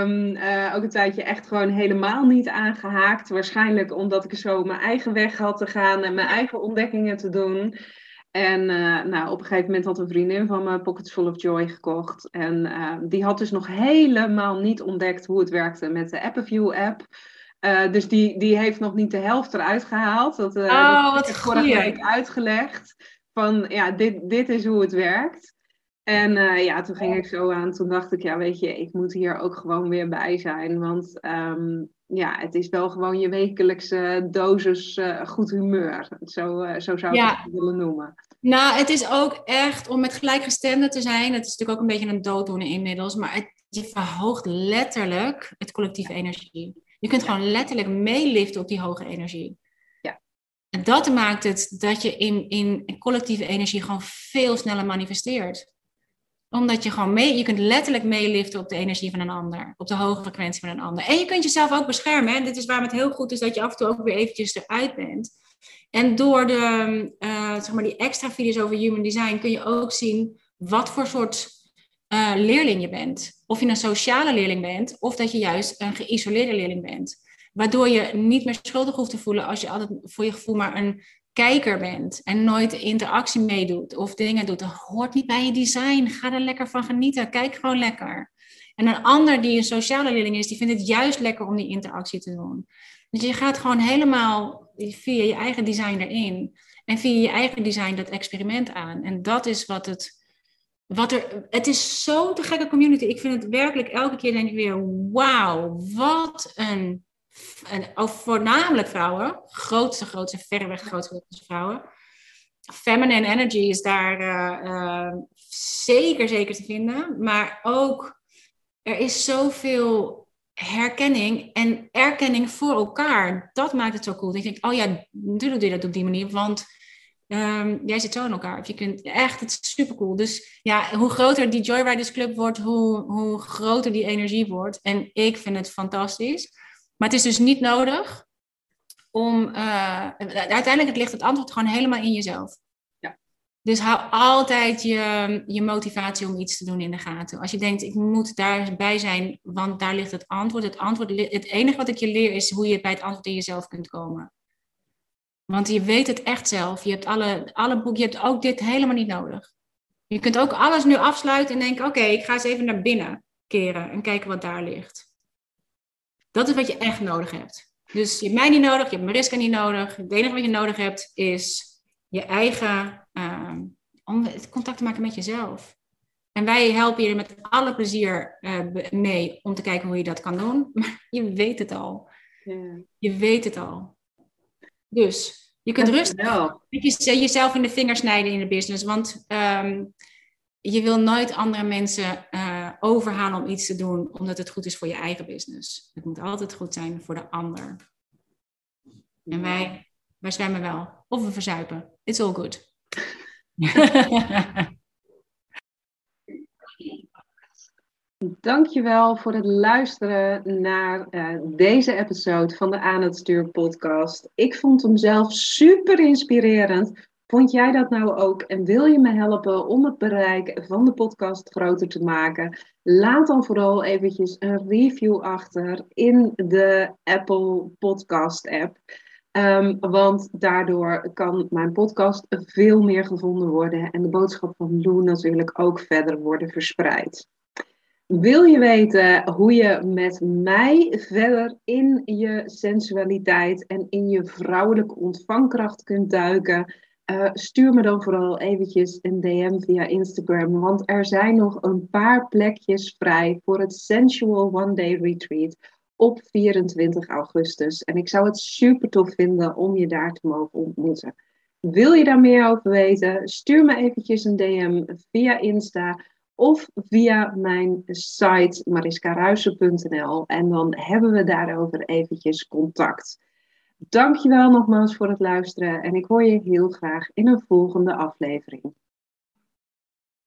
Um, uh, ook een tijdje echt gewoon helemaal niet aangehaakt. Waarschijnlijk omdat ik zo mijn eigen weg had te gaan en mijn eigen ontdekkingen te doen. En uh, nou, op een gegeven moment had een vriendin van me Pockets Full of Joy gekocht. En uh, die had dus nog helemaal niet ontdekt hoe het werkte met de Appleview app. Uh, dus die, die heeft nog niet de helft eruit gehaald. Dat, oh, dat heb ik vorige week uitgelegd. Van ja, dit, dit is hoe het werkt. En ja, toen ging ik zo aan. Toen dacht ik, ja, weet je, ik moet hier ook gewoon weer bij zijn. Want um, ja, het is wel gewoon je wekelijkse dosis uh, goed humeur. Zo, uh, zo zou ik het willen noemen. Nou, het is ook echt om met gelijkgestemden te zijn. Het is natuurlijk ook een beetje een dooddoener inmiddels. Maar het, je verhoogt letterlijk het collectieve energie. Je kunt gewoon letterlijk meeliften op die hoge energie. Ja. En dat maakt het dat je in, in collectieve energie gewoon veel sneller manifesteert omdat je gewoon mee, je kunt letterlijk meeliften op de energie van een ander, op de hoge frequentie van een ander. En je kunt jezelf ook beschermen. En dit is waarom het heel goed is dat je af en toe ook weer eventjes eruit bent. En door de, uh, zeg maar die extra video's over human design kun je ook zien wat voor soort uh, leerling je bent. Of je een sociale leerling bent, of dat je juist een geïsoleerde leerling bent. Waardoor je niet meer schuldig hoeft te voelen als je altijd voor je gevoel maar een kijker bent en nooit interactie meedoet of dingen doet. Dat hoort niet bij je design. Ga er lekker van genieten. Kijk gewoon lekker. En een ander die een sociale leerling is, die vindt het juist lekker om die interactie te doen. Dus je gaat gewoon helemaal via je eigen design erin. En via je eigen design dat experiment aan. En dat is wat het. Wat er, het is zo'n te gekke community. Ik vind het werkelijk elke keer denk ik weer: wauw, wat een. En voornamelijk vrouwen, grootste, grootste, verreweg grootste vrouwen. Feminine energy is daar uh, uh, zeker, zeker te vinden. Maar ook, er is zoveel herkenning en erkenning voor elkaar. Dat maakt het zo cool. Ik denk, oh ja, natuurlijk doe je dat op die manier, want um, jij zit zo in elkaar. Je kunt echt, het is super cool. Dus ja, hoe groter die Joyriders Club wordt, hoe, hoe groter die energie wordt. En ik vind het fantastisch. Maar het is dus niet nodig om, uh, uiteindelijk ligt het antwoord gewoon helemaal in jezelf. Dus hou altijd je, je motivatie om iets te doen in de gaten. Als je denkt, ik moet daarbij zijn, want daar ligt het antwoord. Het, antwoord, het enige wat ik je leer is hoe je bij het antwoord in jezelf kunt komen. Want je weet het echt zelf. Je hebt alle, alle boeken, je hebt ook dit helemaal niet nodig. Je kunt ook alles nu afsluiten en denken, oké, ik ga eens even naar binnen keren en kijken wat daar ligt. Dat is wat je echt nodig hebt. Dus je hebt mij niet nodig, je hebt Mariska niet nodig. Het enige wat je nodig hebt is je eigen uh, om contact te maken met jezelf. En wij helpen je er met alle plezier uh, mee om te kijken hoe je dat kan doen. Maar je weet het al. Ja. Je weet het al. Dus je kunt rustig jezelf in de vingers snijden in de business. Want um, je wil nooit andere mensen uh, overhalen om iets te doen omdat het goed is voor je eigen business. Het moet altijd goed zijn voor de ander. En wij, wij zwemmen wel. Of we verzuipen. It's all good. Dankjewel voor het luisteren naar uh, deze episode van de Aan het Stuur podcast. Ik vond hem zelf super inspirerend. Vond jij dat nou ook en wil je me helpen om het bereik van de podcast groter te maken? Laat dan vooral eventjes een review achter in de Apple Podcast app. Um, want daardoor kan mijn podcast veel meer gevonden worden en de boodschap van Lou natuurlijk ook verder worden verspreid. Wil je weten hoe je met mij verder in je sensualiteit en in je vrouwelijke ontvangkracht kunt duiken? Uh, stuur me dan vooral eventjes een DM via Instagram, want er zijn nog een paar plekjes vrij voor het Sensual One Day Retreat op 24 augustus. En ik zou het super tof vinden om je daar te mogen ontmoeten. Wil je daar meer over weten? Stuur me eventjes een DM via Insta of via mijn site mariskaruisen.nl en dan hebben we daarover eventjes contact. Dankjewel nogmaals voor het luisteren en ik hoor je heel graag in een volgende aflevering.